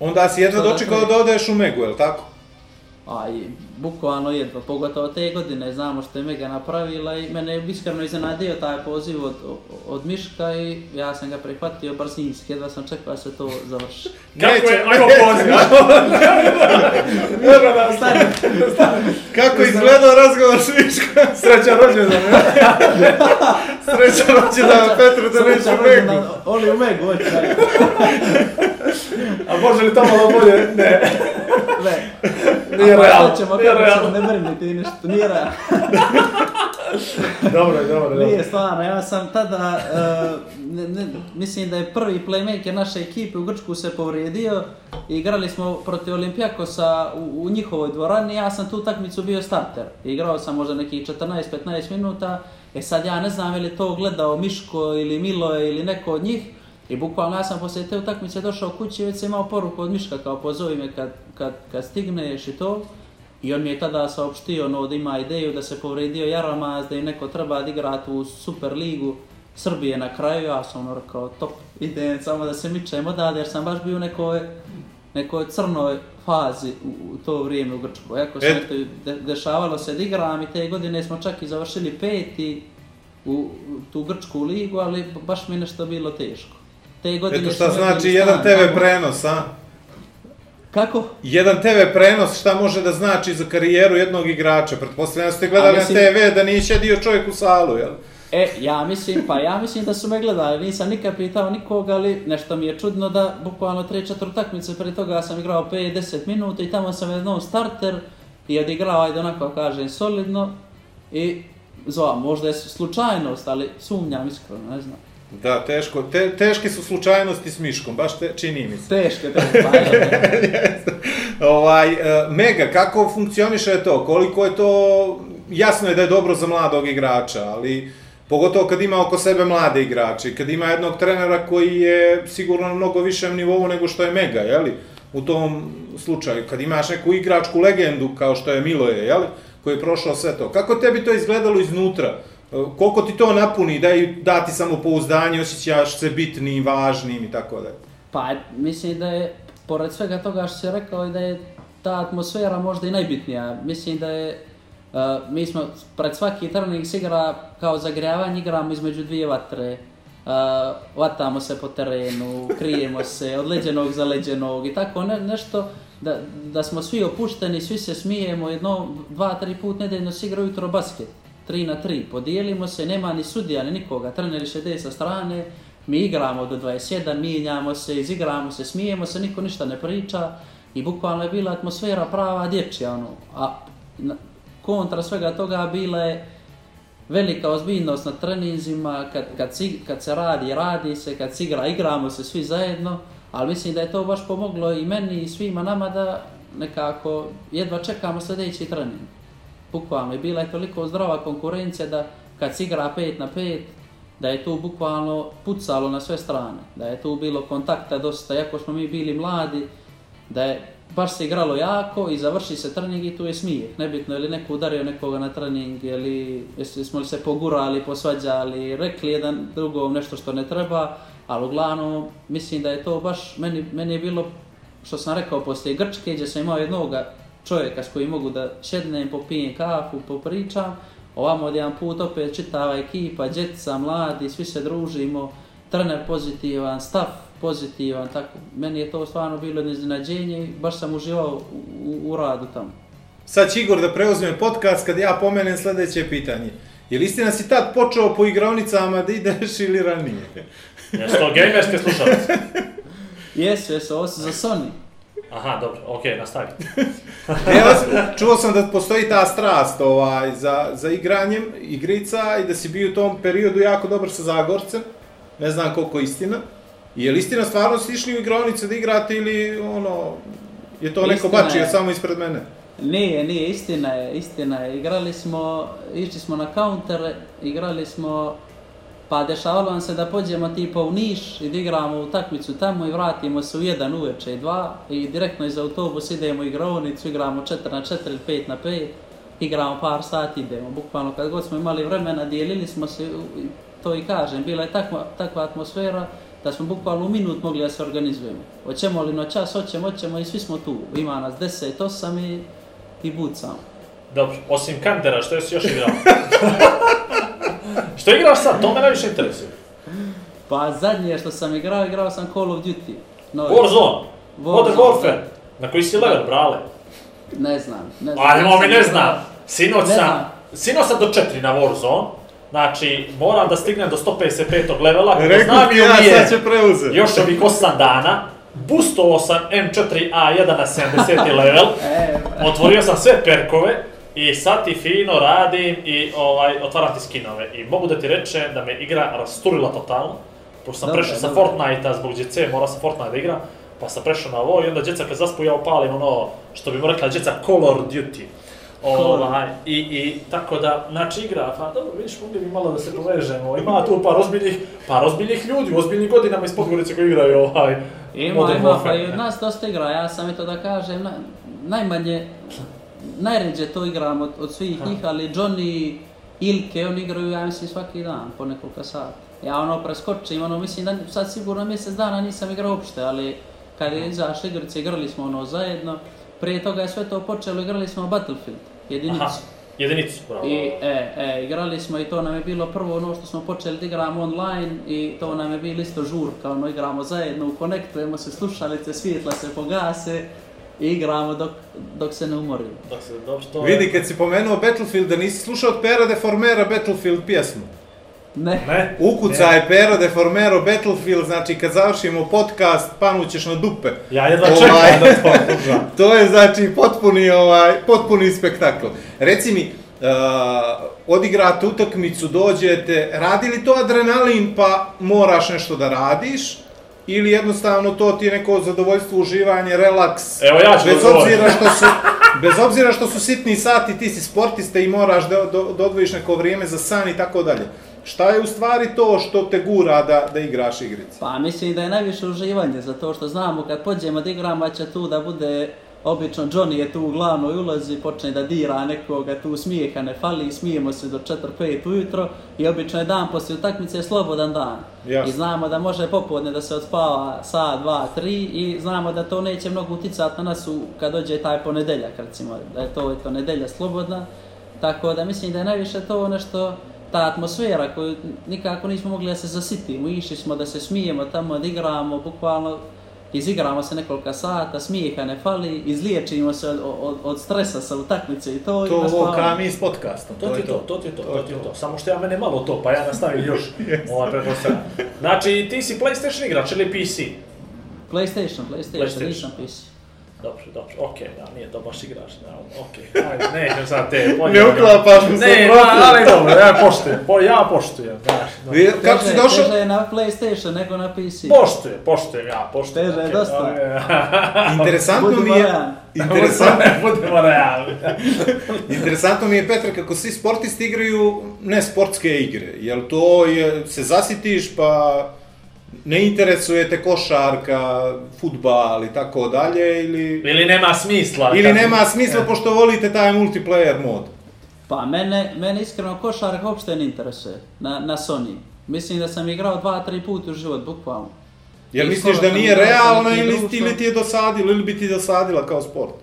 Onda si jedno
da
dočekao
traje.
da odeš u Megu, je li tako?
a i bukvalno jedva, pogotovo te godine, znamo što je Mega napravila i mene je iskreno iznenadio taj poziv od, od Miška i ja sam ga prihvatio brzinski, jedva sam čekao da se to završi.
Kako je, ajmo poziv, Dobro da, stani.
Kako je izgledao razgovor s Miškom?
Srećan rođendan, ja.
Sreća rođena Petru da neće u Megu.
Oli u Megu, očaj.
A može li to malo bolje? Ne.
Ne.
Nije realno, realno.
ćemo, ne brinite i ništa, nije realno.
Dobro, dobro, dobro.
Nije stvarno, ja sam tada, uh, ne, ne, mislim da je prvi playmaker naše ekipe u Grčku se povrijedio igrali smo protiv Olimpijakosa u, u njihovoj dvorani, ja sam tu utakmicu bio starter. Igrao sam možda nekih 14-15 minuta, e sad ja ne znam je li to gledao Miško ili Miloje ili neko od njih, I bukvalno ja sam poslije te utakmice došao kući i već sam imao poruku od Miška kao pozovi me kad, kad, kad stigneš i to. I on mi je tada saopštio ono, da ima ideju da se povredio Jaramaz, da im neko treba da igrati u Super ligu Srbije na kraju. Ja sam ono rekao top, idem samo da se mičem odavde jer sam baš bio u nekoj, nekoj crnoj fazi u, u to vrijeme u Grčkoj. Jako se
Et-
eto, de, dešavalo se da igram i te godine smo čak i završili peti u, u tu Grčku ligu, ali baš mi je nešto bilo teško. Te godine
Eto šta znači jedan TV prenos, a?
Kako?
Jedan TV prenos šta može da znači za karijeru jednog igrača? Pretpostavljam ste gledali
mislim-
na TV da nije šedio čovjek u salu, jel?
E, ja mislim, pa ja mislim da su me gledali, nisam nikad pitao nikoga, ali nešto mi je čudno da bukvalno 3-4 utakmice prije toga sam igrao 5-10 minuta i tamo sam jednom starter i odigrao, ajde onako kažem, solidno i zova, možda je slučajnost, ali sumnjam iskreno, ne znam.
Da, teško. Te, teške su slučajnosti s Miškom, baš te, čini mi se.
Teško, teško, pa je,
ovaj, e, Mega, kako funkcioniše to? Koliko je to... Jasno je da je dobro za mladog igrača, ali pogotovo kad ima oko sebe mlade igrače, kad ima jednog trenera koji je sigurno na mnogo višem nivou nego što je Mega, jeli? U tom slučaju, kad imaš neku igračku legendu kao što je Miloje, jeli? Koji je prošao sve to. Kako tebi to izgledalo iznutra? Koliko ti to napuni, da, i- da ti samopouzdanje, osjećaš se bitnim, važnim i tako dalje?
Pa, mislim da je, pored svega toga što si rekao, da je ta atmosfera možda i najbitnija. Mislim da je, uh, mi smo pred svaki trening se igra kao zagrijavanje, igramo između dvije vatre. Uh, vatamo se po terenu, krijemo se od leđenog za leđenog i tako ne, nešto da, da smo svi opušteni, svi se smijemo, jedno, dva, tri put nedeljno se igra ujutro basket. 3 na 3, podijelimo se, nema ni sudija ni nikoga, treneri šede sa strane, mi igramo do 21, mijenjamo se, izigramo se, smijemo se, niko ništa ne priča. I bukvalno je bila atmosfera prava dječja, ono, a na- kontra svega toga bila je velika ozbiljnost na treninzima, kad, kad, si, kad se radi, radi se, kad se igra, igramo se svi zajedno, ali mislim da je to baš pomoglo i meni i svima nama da nekako jedva čekamo sljedeći trening. Bukvalno, i bila je toliko zdrava konkurencija da kad se igra 5 na 5, da je tu bukvalno pucalo na sve strane, da je tu bilo kontakta dosta, jako smo mi bili mladi, da je baš se igralo jako i završi se trening i tu je smijeh. Nebitno je li neko udario nekoga na trening, ili li, smo li se pogurali, posvađali, rekli jedan drugom nešto što ne treba, ali uglavnom mislim da je to baš, meni, meni je bilo, što sam rekao poslije Grčke, gdje sam imao jednoga čovjeka s kojim mogu da šednem, popijem kafu, popričam, ovamo od jedan put opet čitava ekipa, djeca, mladi, svi se družimo trener pozitivan, stav pozitivan, tako. Meni je to stvarno bilo jedno iznenađenje i baš sam uživao u, u, u radu tamo.
Sad će Igor da preuzme podcast kad ja pomenem sljedeće pitanje. Je li istina si tad počeo po igravnicama da ideš ili ranije?
Jesu to gamerske slušalice?
Jesu, jesu, ovo su za Sony.
Aha, dobro, okej, nastavi.
Evo, čuo sam da postoji ta strast ovaj, za, za igranjem igrica i da si bio u tom periodu jako dobar sa Zagorcem. Ne znam koliko istina. Je li istina stvarno si išli u igravnice da igrate ili ono, je to neko
Istina
bačio
je.
samo ispred mene?
Nije, nije, istina je, istina je. Igrali smo, išli smo na counter, igrali smo, pa dešavalo nam se da pođemo tipa u Niš i da igramo utakmicu tamo i vratimo se u jedan uveče i dva i direktno iz autobusa idemo u igrovnicu, igramo 4 na 4 ili 5 na 5, igramo par sati, idemo. Bukvalno kad god smo imali vremena, dijelili smo se, u- to i kažem, bila je takva, takva atmosfera da smo bukvalno u minut mogli da se organizujemo. Hoćemo li noćas, hoćemo, hoćemo i svi smo tu. Ima nas 10, 8 i, i bucamo.
Dobro, osim Kantera, što jesi još igrao? što igraš sad? To me najviše interesuje.
Pa zadnje što sam igrao, igrao sam Call of Duty. Novi.
Warzone, Modern
Warzone,
Warfare, na koji si level, brale?
Ne znam, ne znam.
A nemoj mi ne znam. Sinoć sam, sinoć sam do 4 na Warzone. Znači, moram da stignem do 155. levela, kako
Rekao
znam
ja,
umije
sad će preuzeti.
još ovih 8 dana. Boostovao sam M4A1 na 70. level.
E,
Otvorio sam sve perkove i sad ti fino radim i ovaj, otvaram ti skinove. I mogu da ti rečem da me igra rasturila totalno. Pošto sam prešao sa. Fortnite-a zbog djece, morao sam Fortnite da igram. Pa sam prešao na ovo i onda djeca kad zaspu ja upalim ono, što bi mu rekla djeca Color Duty. Ovaj, i, I tako da, znači igra, pa dobro, vidiš, mogli bi malo da se povežemo, ima tu par ozbiljnih, par ozbiljnih ljudi, u ozbiljnim godinama iz Podgorice koji igraju ovaj,
ima, ima, pa i od nas dosta igra, ja sam eto da kažem, na, najmanje, najređe to igram od, od svih njih, ali Johnny, Ilke, oni igraju, ja mislim, svaki dan, po nekoliko sati. Ja ono preskočim, ono mislim da sad sigurno mjesec dana nisam igrao uopšte, ali kad je izašla igrica, igrali smo ono zajedno. Prije toga je sve to počelo, igrali smo Battlefield, jedinicu.
aha, jedinicu, bravo.
I e, e, igrali smo i to nam je bilo prvo ono što smo počeli da igramo online i to nam je bilo isto žurka, ono igramo zajedno, ukonektujemo se, slušalice, svjetla se pogase i igramo dok, dok se ne umorimo.
Da se, dobro, to je-
Vidi, kad si pomenuo Battlefield, da nisi slušao od Pera Deformera Battlefield pjesmu.
Ne,
Ne?
Ukucaj Pero Deformero Battlefield, znači kad završimo podcast, panućeš na dupe.
Ja jedva
Ovaj.
čekam da to.
To je znači potpuni ovaj potpuni spektakl. Reci mi, uh, odigrate utakmicu, dođete, radi li to adrenalin pa moraš nešto da radiš? Ili jednostavno to ti je neko zadovoljstvo, uživanje, relaks?
Evo ja ću
bez obzira što su bez obzira što su sitni sati, ti si sportista i moraš da, da, da odvojiš neko vrijeme za san i tako dalje. Šta je u stvari to što te gura da, da igraš igrice?
pa mislim da je najviše uživanje, zato što znamo kad pođemo da igramo će tu da bude Obično Johnny je tu u glavnoj ulozi, počne da dira nekoga, tu smijeha ne fali, smijemo se do 4-5 ujutro i obično je dan poslije utakmice slobodan dan.
Jasno.
I znamo da može popodne da se odspava dva, tri i znamo da to neće mnogo uticati na nas u, kad dođe taj ponedeljak recimo, da je to, to nedelja slobodna. Tako da mislim da je najviše to nešto, ta atmosfera koju nikako nismo mogli da se zasitimo, išli smo da se smijemo tamo, da igramo, bukvalno izigramo se nekoliko sata, smijeha ne fali, izliječimo se od, od, od stresa sa utakmice i to, i
To
na
ovo kao mi s podcastom.
To ti je to, to ti je to, to ti je to. Samo što ja mene malo to, pa ja nastavim još ovaj pretpostavljam. Znači, ti si PlayStation igrač ili PC?
PlayStation, PlayStation,
PlayStation.
nisam PC.
Dobro, dobro, okej, da, nije to baš igrač, da, okej, ajde, nećem sad te...
Ne uklapaš mu se
Ne,
protiv.
ma, ali dobro, ja poštujem, po, ja poštujem, znaš. da.
Vi- Kako si došao?
Teže je na PlayStation nego na PC.
Poštujem, poštujem, ja poštujem.
Teže je dosta.
okej.
Interesantno mi je...
realni.
Interesantno,
Budemo realni.
interesantno mi je, Petra, kako svi sportisti igraju ne sportske igre. Jel to je, se zasitiš pa ne interesuje te košarka, futbal i tako dalje, ili,
Ili nema smisla.
ili
kad-
nema smisla pošto volite taj multiplayer mod.
Pa mene, mene iskreno košarka uopšte ne interesuje na, na Sony. Mislim da sam igrao dva, tri puta u život, bukvalno.
Jel
I
misliš da nije realna
nekim
ili,
društvom.
ili ti je dosadilo, ili bi ti dosadila kao sport?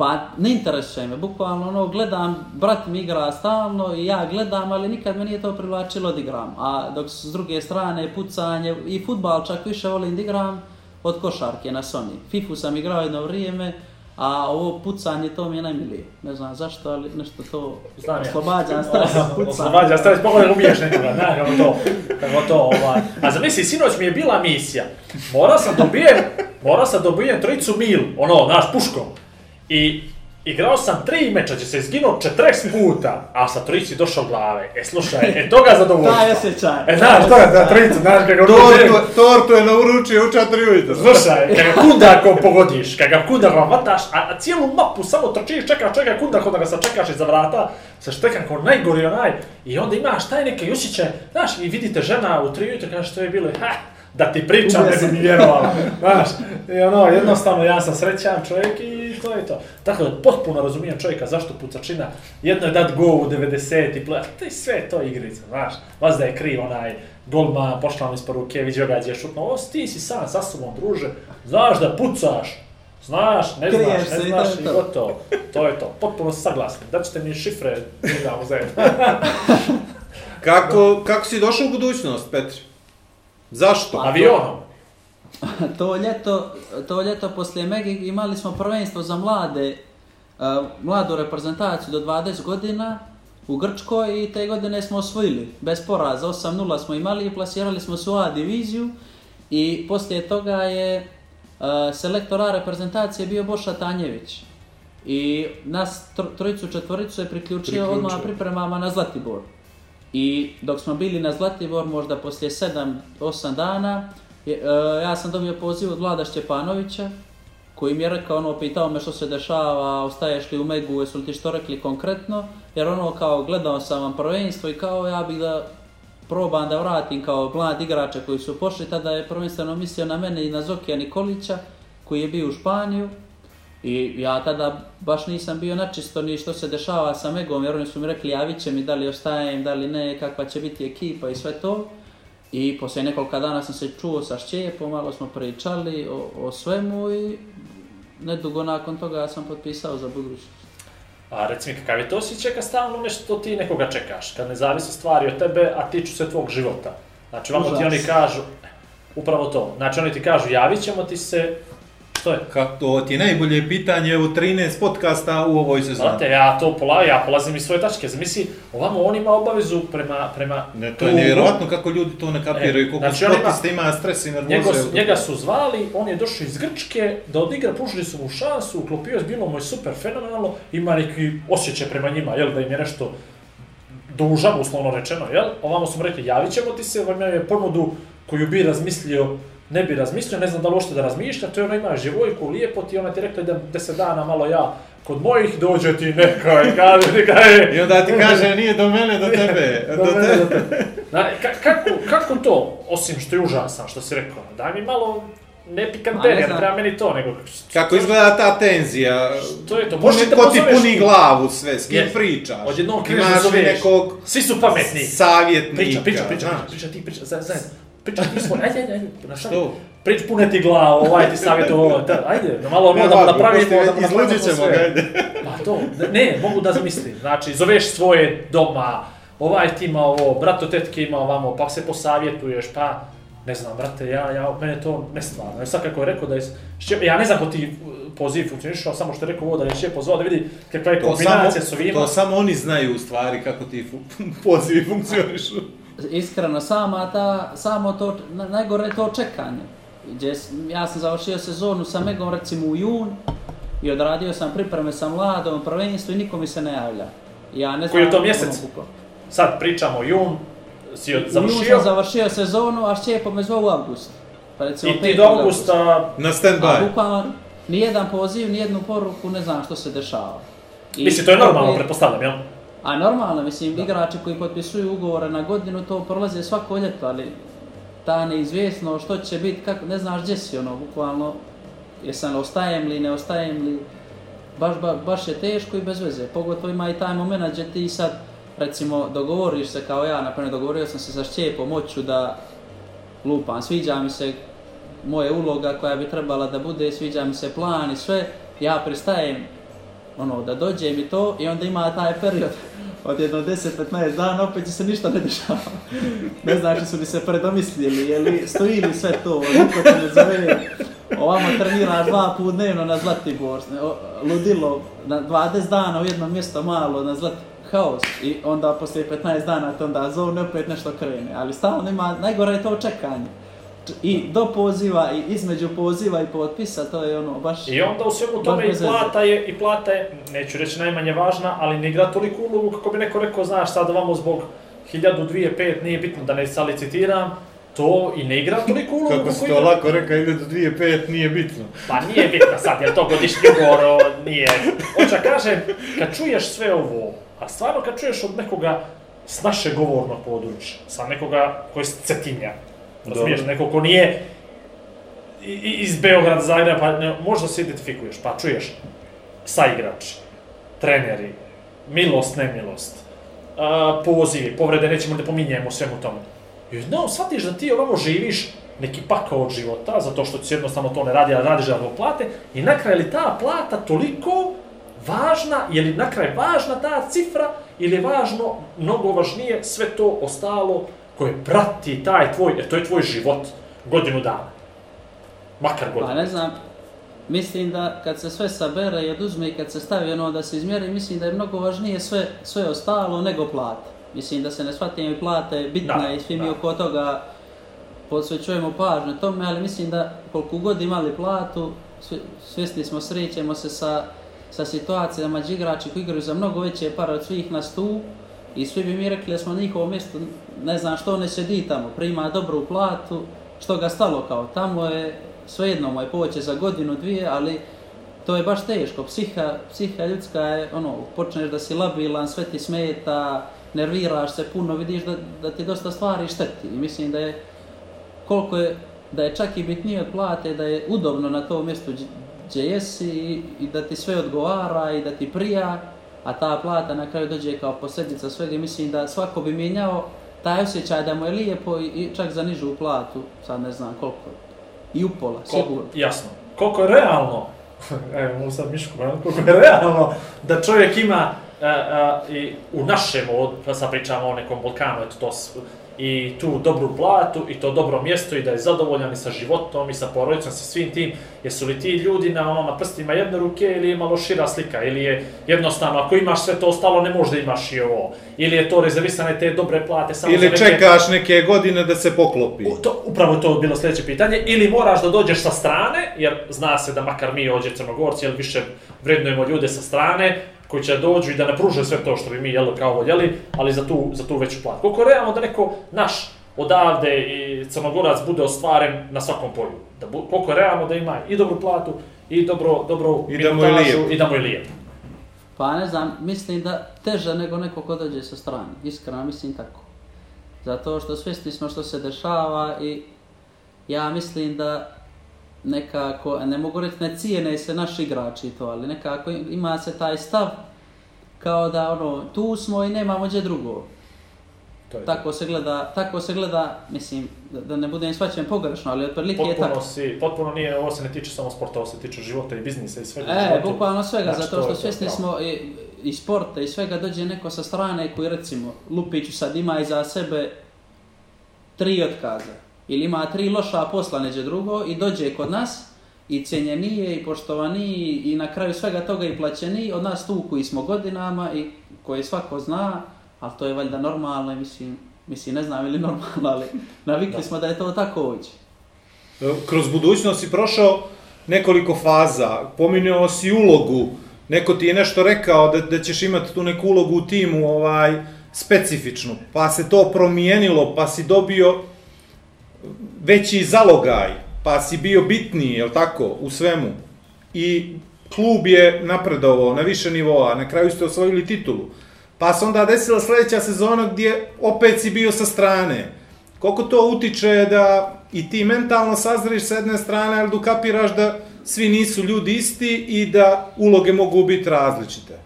Pa ne interesuje me, bukvalno ono, gledam, brat mi igra stalno i ja gledam, ali nikad me nije to privlačilo da igram. A dok s druge strane pucanje i futbal čak više volim da igram od košarke na Sony. Fifu sam igrao jedno vrijeme, a ovo pucanje to mi je najmilije. Ne znam zašto, ali nešto to
Znam ja.
oslobađam stres.
Oslobađa stres, pogledaj ubiješ nekoga, kako to, kako to, ovaj. A zamisli, sinoć mi je bila misija. Morao sam dobijem, morao sam dobijem trojicu mil, ono, naš puškom. I igrao sam tri meča, će se izginuo 40 puta, a sa trojici došao glave. E, slušaj, e, toga zadovoljstvo.
Taj osjećaj.
E, znaš, to je za trojicu, znaš kako to
Tortu, tortu je nauručio u četiri ujutro.
Slušaj, kad ga kundakom pogodiš, kad ga kundakom vataš, a, a cijelu mapu samo trčiš, čekaš, čekaš kundakom da ga sačekaš iza vrata, sa štekan kao najgori onaj, i onda imaš taj neki osjećaj, znaš, i vidite žena u tri ujutro, kaže što je bilo, ha, da ti pričam, ne bi mi vjerovala, znaš, i ono, jednostavno, ja sam srećan čovjek i to je to. Tako da, potpuno razumijem čovjeka zašto pucačina, jedno je dat gol u 90 i play, to je sve to igrica, znaš, vas da je kriv onaj, golman, pošla vam ispod ruke, vidio ga gdje je šutno, ovo ti si sam sa sobom, druže, znaš da pucaš, znaš, ne znaš,
Kriješ se
ne znaš i gotovo, to je to, potpuno saglasni, da ćete mi šifre, igramo zajedno.
Kako, kako si došao u budućnost, Petri? Zašto?
Avionom.
to ljeto, to ljeto poslije Megi imali smo prvenstvo za mlade, uh, mladu reprezentaciju do 20 godina u Grčkoj i te godine smo osvojili. Bez poraza, 8-0 smo imali i plasirali smo se u A diviziju i poslije toga je uh, selektor A reprezentacije bio Boša Tanjević. I nas tro- trojicu, četvoricu je priključio,
Priključio.
odmah pripremama na Zlatibor. I dok smo bili na Zlatibor, možda poslije 7-8 dana, je, e, ja sam dobio poziv od Vlada Šćepanovića, koji mi je rekao, ono, pitao me što se dešava, ostaješ li u Megu, jesu li ti što rekli konkretno, jer ono, kao, gledao sam vam prvenstvo i kao, ja bih da probam da vratim kao mlad igrača koji su pošli, tada je prvenstveno mislio na mene i na Zokija Nikolića, koji je bio u Španiju, I ja tada baš nisam bio načisto ni što se dešava sa Megom, jer oni su mi rekli javit će mi da li ostajem, da li ne, kakva će biti ekipa i sve to. I poslije nekoliko dana sam se čuo sa Šćepom, malo smo pričali o, o svemu i nedugo nakon toga sam potpisao za budućnost.
A reci mi, kakav je to osjećaj kad stalno nešto ti nekoga čekaš, kad ne zavise stvari od tebe, a tiču se tvog života. Znači, vamo ti oni kažu, upravo to, znači oni ti kažu, javit ćemo ti se, što je?
Kako to ti je najbolje pitanje u 13 podcasta u ovoj sezoni.
Znate, ja to pola, ja polazim iz svoje tačke. Zamisli, ovamo on ima obavezu prema, prema
Ne, to je
klubu.
nevjerojatno kako ljudi to ne kapiraju,
E,
koliko
znači on ima-
sportista ima stres i nervoze.
Njega su zvali, on je došao iz Grčke da odigra, pružili su mu šansu, uklopio je, bilo mu je super fenomenalno, ima neki osjećaj prema njima, jel, da im je nešto dužan, uslovno rečeno, jel? Ovamo su mu rekli, javit ćemo ti se, on je ponudu koju bi razmislio, ne bi razmislio, ne znam da li uopšte da razmišlja, to je ono ima živojku, lijepo ti, ona ti rekla idem 10 dana malo ja kod mojih, dođe ti neka i kaže ti kaže,
I onda ti kaže, nije do mene, do tebe.
Do
do
mene,
tebe.
do tebe. Na, ka, kako, kako to, osim što je užasan, što si rekao, daj mi malo, ne pikanterija, ne treba meni to, nego...
Kako izgleda ta tenzija?
To je to,
Puni,
možeš da
ko ti puni glavu sve, s kim
Je.
pričaš?
Odjednom kreneš da
Imaš li
zoveš.
nekog
Svi su pametni.
savjetnika?
Priča, priča, priča, priča, priča ti, priča, za- zajedno. Priča ti ajde, ajde, ajde, na?
Što?
Prič pune ti glavu, ovaj ti savjet ovo, ajde, malo ono da napravimo, da napravimo
Izluđit ćemo
sve.
ga, ajde.
Pa to, ne, mogu da zamislim. Znači, zoveš svoje doma, ovaj ti ima ovo, brato tetke ima ovamo, pa se posavjetuješ, pa ne znam, brate, ja, ja, mene to ne stvarno. Sad kako je rekao da je, šće, ja ne znam ko ti poziv funkcionišao, samo što je rekao ovo da je šće pozvao da vidi kakva je kombinacija s ovima.
to samo oni znaju u stvari kako ti pozivi funkcionišu.
Iskreno, sama ta, samo to, na- najgore to čekanje. Gdje, ja sam završio sezonu sa Megom recimo u jun i odradio sam pripreme sa mladom, prvenstvo i niko mi se ne javlja. Ja ne znam...
Koji je to
ono,
mjesec?
kako.
Sad pričamo jun, si od- završio
sam završio sezonu, a Šćepo me zvao u avgust. Pa recimo
i ti
5.
do augusta,
Na
A
stand-by.
bukvalno, nijedan poziv, nijednu poruku, ne znam što se dešava. I
mislim, to je normalno,
opet-
pretpostavljam, jel?
A normalno, mislim, igrači koji potpisuju ugovore na godinu, to prolaze svako ljeto, ali ta neizvjesno što će biti, kako, ne znaš gdje si, ono, bukvalno, jesam ostajem li, ne ostajem li, baš, ba, baš je teško i bez veze. Pogotovo ima i taj moment gdje ti sad, recimo, dogovoriš se kao ja, naprimjer, dogovorio sam se sa Šćepom, hoću da lupam, sviđa mi se moja uloga koja bi trebala da bude, sviđa mi se plan i sve, ja pristajem ono, da dođe mi to, i onda ima taj period od jedno 10-15 dana, opet će se ništa ne dešava. Ne znači su mi se predomislili, je li stoji li sve to, niko te ne zove. Ovamo treniraš dva put dnevno na Zlatibor, ludilo, na 20 dana u jedno mjesto malo na Zlat haos i onda poslije 15 dana te onda zovne opet nešto krene, ali stalno ima, najgore je to čekanje. I do poziva i između poziva i potpisa, to je ono baš...
I onda u svemu tome i plata je, i plata je, neću reći najmanje važna, ali ne igra toliko ulogu kako bi neko rekao, znaš, sad ovamo zbog 1000, 2, 5, nije bitno da ne sad licitiram, to i ne igra toliko ulogu
Kako si
igra-
to lako rekao, ide do 2.5, nije bitno.
Pa nije bitno sad, jer to godišnji ugovor, nije. Da kažem, kad čuješ sve ovo, a stvarno kad čuješ od nekoga s našeg govornog područja, sa nekoga koji je Cetinja, razumiješ, neko ko nije iz Beograda, Zagreba, pa ne, možda se identifikuješ, pa čuješ saigrači, treneri, milost, nemilost, a, pozivi, povrede, nećemo da pominjemo svemu tomu. I no, shvatiš da ti ovamo živiš neki pakao od života, zato što ti jednostavno to ne radi, ali radiš da zbog plate, i na kraju li ta plata toliko važna, je li na kraju važna ta cifra, ili je važno, mnogo važnije, sve to ostalo koje prati taj tvoj, jer to je tvoj život, godinu dana. Makar
Pa
godinu.
ne znam, mislim da kad se sve sabere i oduzme i kad se stavi ono da se izmjeri, mislim da je mnogo važnije sve, sve ostalo nego plate. Mislim da se ne shvatimo i plate bitna
Da,
i svi mi
da.
oko toga posvećujemo pažnju tome, ali mislim da koliko god imali platu, svjesni smo, srećemo se sa, sa situacijama gdje igrači koji igraju za mnogo veće pare od svih nas tu i svi bi mi rekli da smo na njihovo mjesto, ne znam što ne sedi tamo, prima dobru platu, što ga stalo kao tamo je, svejedno mu je poće za godinu, dvije, ali to je baš teško, psiha, psiha ljudska je, ono, počneš da si labilan, sve ti smeta, nerviraš se puno, vidiš da, da ti dosta stvari šteti. I mislim da je koliko je, da je čak i bitnije od plate, da je udobno na tom mjestu gdje- gdje jesi i, i da ti sve odgovara i da ti prija, a ta plata na kraju dođe kao posljedica svega i mislim da svako bi mijenjao taj osjećaj da mu je lijepo i, čak za nižu platu, sad ne znam koliko, i upola,
Ko-
sigurno.
Jasno. Koliko je realno, evo mogu sad Mišku, koliko je realno da čovjek ima a, a, i u našem, od, sad pričamo o nekom Balkanu, eto to, i tu dobru platu i to dobro mjesto i da je zadovoljan i sa životom i sa porodicom, sa svim tim, jesu li ti ljudi na onoma prstima jedne ruke ili je malo šira slika ili je jednostavno ako imaš sve to ostalo ne možda imaš i ovo ili je to rezervisane te dobre plate samo za
Ili
neke...
čekaš neke godine da se poklopi.
U- To, upravo to je bilo sljedeće pitanje. Ili moraš da dođeš sa strane, jer zna se da makar mi ovdje crnogorci, jer više vrednujemo ljude sa strane, koji će dođu i da ne pruže sve to što bi mi jeli kao voljeli, ali za tu, za tu veću platu. Koliko je realno da neko naš odavde i crnogorac bude ostvaren na svakom polju. Da bu, koliko je realno da ima i dobru platu, i dobro, dobro
I da mu je
minutažu,
lijepo.
i da mu je lijepo.
Pa ne znam, mislim da teže nego neko ko dođe sa strane, iskreno mislim tako. Zato što svjesni smo što se dešava i ja mislim da nekako, ne mogu reći ne cijene se naši igrači to, ali nekako ima se taj stav kao da ono, tu smo i nemamo gdje drugo.
To je
Tako se gleda, tako se gleda, mislim, da, ne budem svaćen pogrešno, ali otprilike je tako.
Potpuno si, potpuno nije, ovo se ne tiče samo sporta, ovo se tiče života i biznisa i svega.
E,
životu.
bukvalno svega,
Znači,
zato
to
što
je to,
svjesni smo i, i sporta i svega dođe neko sa strane koji recimo Lupiću sad ima iza sebe tri otkaza ili ima tri loša posla neđe drugo i dođe kod nas i cijenjenije i poštovaniji i na kraju svega toga i plaćeniji od nas tu koji smo godinama i koji svako zna, ali to je valjda normalno i mislim, mislim ne znam ili normalno, ali navikli
Da.
smo da je to tako ovdje.
Kroz budućnost si prošao nekoliko faza, pominjao si ulogu, neko ti je nešto rekao da, da ćeš imati tu neku ulogu u timu ovaj, specifičnu, pa se to promijenilo, pa si dobio veći zalogaj, pa si bio bitniji, jel tako, u svemu. I klub je napredovao na više nivoa, na kraju ste osvojili titulu. Pa se onda desila sljedeća sezona gdje opet si bio sa strane. Koliko to utiče da i ti mentalno sazriš sa jedne strane, ali dokapiraš da svi nisu ljudi isti i da uloge mogu biti različite.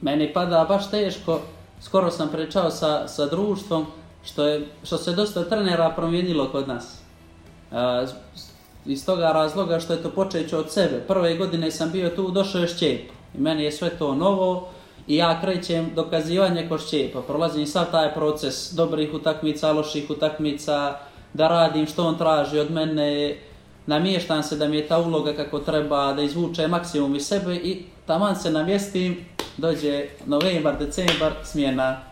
Meni pada baš teško, skoro sam pričao sa, sa društvom, što, je, što se dosta trenera promijenilo kod nas. Uh, iz toga razloga što je to počeće od sebe. Prve godine sam bio tu, došao je Šćep. I meni je sve to novo i ja krećem dokazivanje ko šćepa. Prolazim sav taj proces dobrih utakmica, loših utakmica, da radim što on traži od mene, namještam se da mi je ta uloga kako treba, da izvuče maksimum iz sebe i taman se namjestim, dođe novembar, decembar, smjena.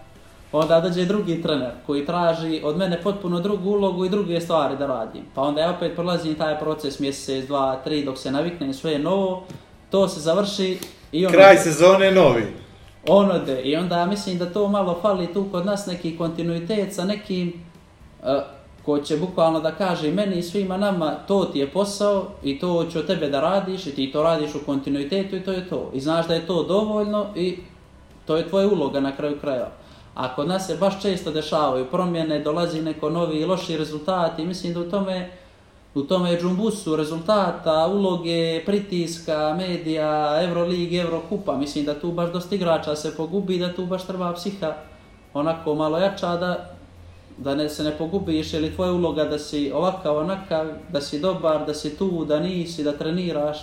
Onda dođe drugi trener koji traži od mene potpuno drugu ulogu i druge stvari da radim. Pa onda ja opet prolazim taj proces mjesec, dva, tri, dok se naviknem sve je novo, to se završi i ono...
Kraj sezone novi.
On ode i onda mislim da to malo fali tu kod nas neki kontinuitet sa nekim uh, ko će bukvalno da kaže meni i svima nama to ti je posao i to ću od tebe da radiš i ti to radiš u kontinuitetu i to je to. I znaš da je to dovoljno i to je tvoja uloga na kraju kraja. A kod nas se baš često dešavaju promjene, dolazi neko novi i loši rezultati mislim da u tome u tome džumbusu rezultata, uloge, pritiska, medija, Euroligi, Eurokupa, mislim da tu baš dosta igrača se pogubi, da tu baš treba psiha onako malo jača da, da ne, se ne pogubiš, ili tvoja uloga da si ovakav, onakav, da si dobar, da si tu, da nisi, da treniraš,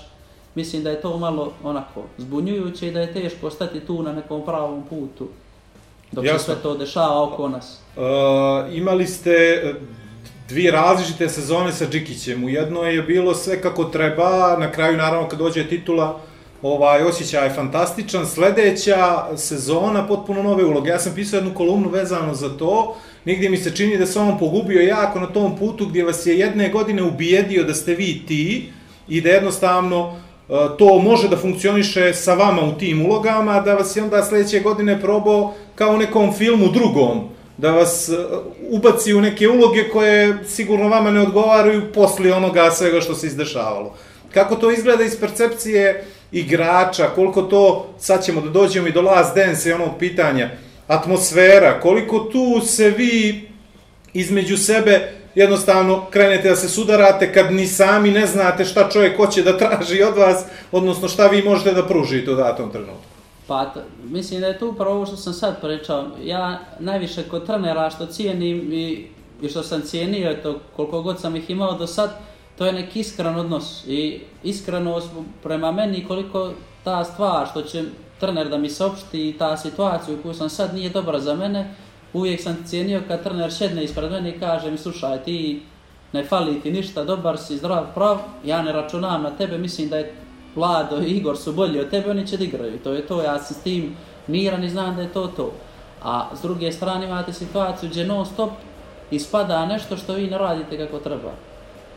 mislim da je to malo onako zbunjujuće i da je teško ostati tu na nekom pravom putu dok
Jasno.
se sve to dešava oko nas.
Uh, imali ste e, dvije različite sezone sa Džikićem. U jednoj je bilo sve kako treba, na kraju naravno kad dođe titula, ovaj osjećaj je fantastičan. Sledeća sezona potpuno nove uloge. Ja sam pisao jednu kolumnu vezano za to. Nigdje mi se čini da se on pogubio jako na tom putu gdje vas je jedne godine ubijedio da ste vi ti i da jednostavno e, E, to može da funkcioniše sa vama u tim ulogama, da vas je onda sledeće godine probao kao u nekom filmu drugom, da vas e, ubaci u neke uloge koje sigurno vama ne odgovaraju posle onoga svega što se izdešavalo. Kako to izgleda iz percepcije igrača, koliko to, sad ćemo da dođemo i do Last Dance i onog pitanja, atmosfera, koliko tu se vi između sebe jednostavno krenete da se sudarate kad ni sami ne znate šta čovjek hoće da traži od vas, odnosno šta vi možete da pružite u datom trenutku.
Pa, mislim da je to upravo ovo što sam sad pričao. Ja najviše kod trenera što cijenim i, i što sam cijenio, to koliko god sam ih imao do sad, to je neki iskren odnos i iskrenost prema meni koliko ta stvar što će trener da mi saopšti i ta situacija u kojoj sam sad nije dobra za mene, uvijek sam cijenio kad trener šedne ispred mene i kaže mi slušaj ti ne fali ti ništa, dobar si, zdrav, prav, ja ne računam na tebe, mislim da je Vlado i Igor su bolji od tebe, oni će da igraju. To je to, ja sam s tim miran i znam da je to to. A s druge strane imate situaciju gdje non stop ispada nešto što vi ne radite kako treba.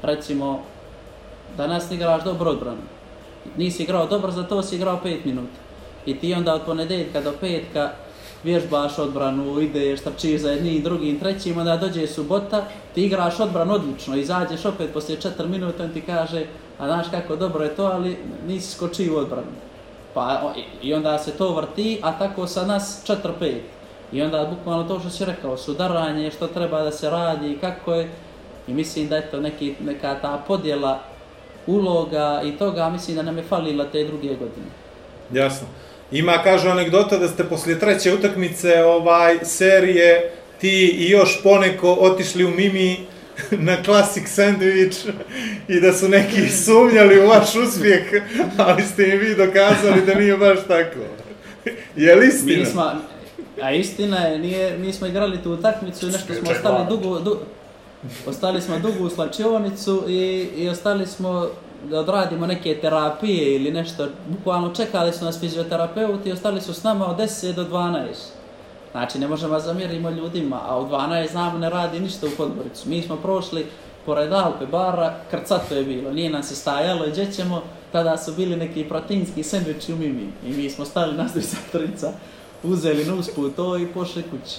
Recimo, danas igraš dobro odbranu. Nisi igrao dobro, za to si igrao 5 minuta. I ti onda od ponedeljka do petka vježbaš odbranu, ideš, trčiš za jednim, drugim, trećim, onda dođe subota, ti igraš odbranu odlično, izađeš opet poslije 4 minuta, on ti kaže, a znaš kako dobro je to, ali nisi skočio u odbranu. Pa, i- onda se to vrti, a tako sa nas 4-5. I onda bukvalno to što si rekao, sudaranje, što treba da se radi, kako je, i mislim da je to neki, neka ta podjela uloga i toga, mislim da nam je falila te druge godine.
Jasno. Ima, kažu anegdota da ste poslije treće utakmice ovaj serije ti i još poneko otišli u Mimi na Classic Sandwich i da su neki sumnjali u vaš uspjeh, ali ste im vi dokazali da nije baš tako. Je li istina?
Mi smo, a istina je, nije, mi smo igrali tu utakmicu i nešto smo ostali dugo, du, ostali smo dugo u slačionicu i, i ostali smo da odradimo neke terapije ili nešto. Bukvalno čekali su nas fizioterapeuti i ostali su s nama od 10 do 12. Znači, ne možemo zamjerimo ljudima, a u 12 znamo ne radi ništa u Podgoricu. Mi smo prošli pored Alpe bara, krcato je bilo, nije nam se stajalo i gdje ćemo, tada su bili neki proteinski sendviči u Mimi. I mi smo stali nas trica, uzeli na usput to i pošli kući.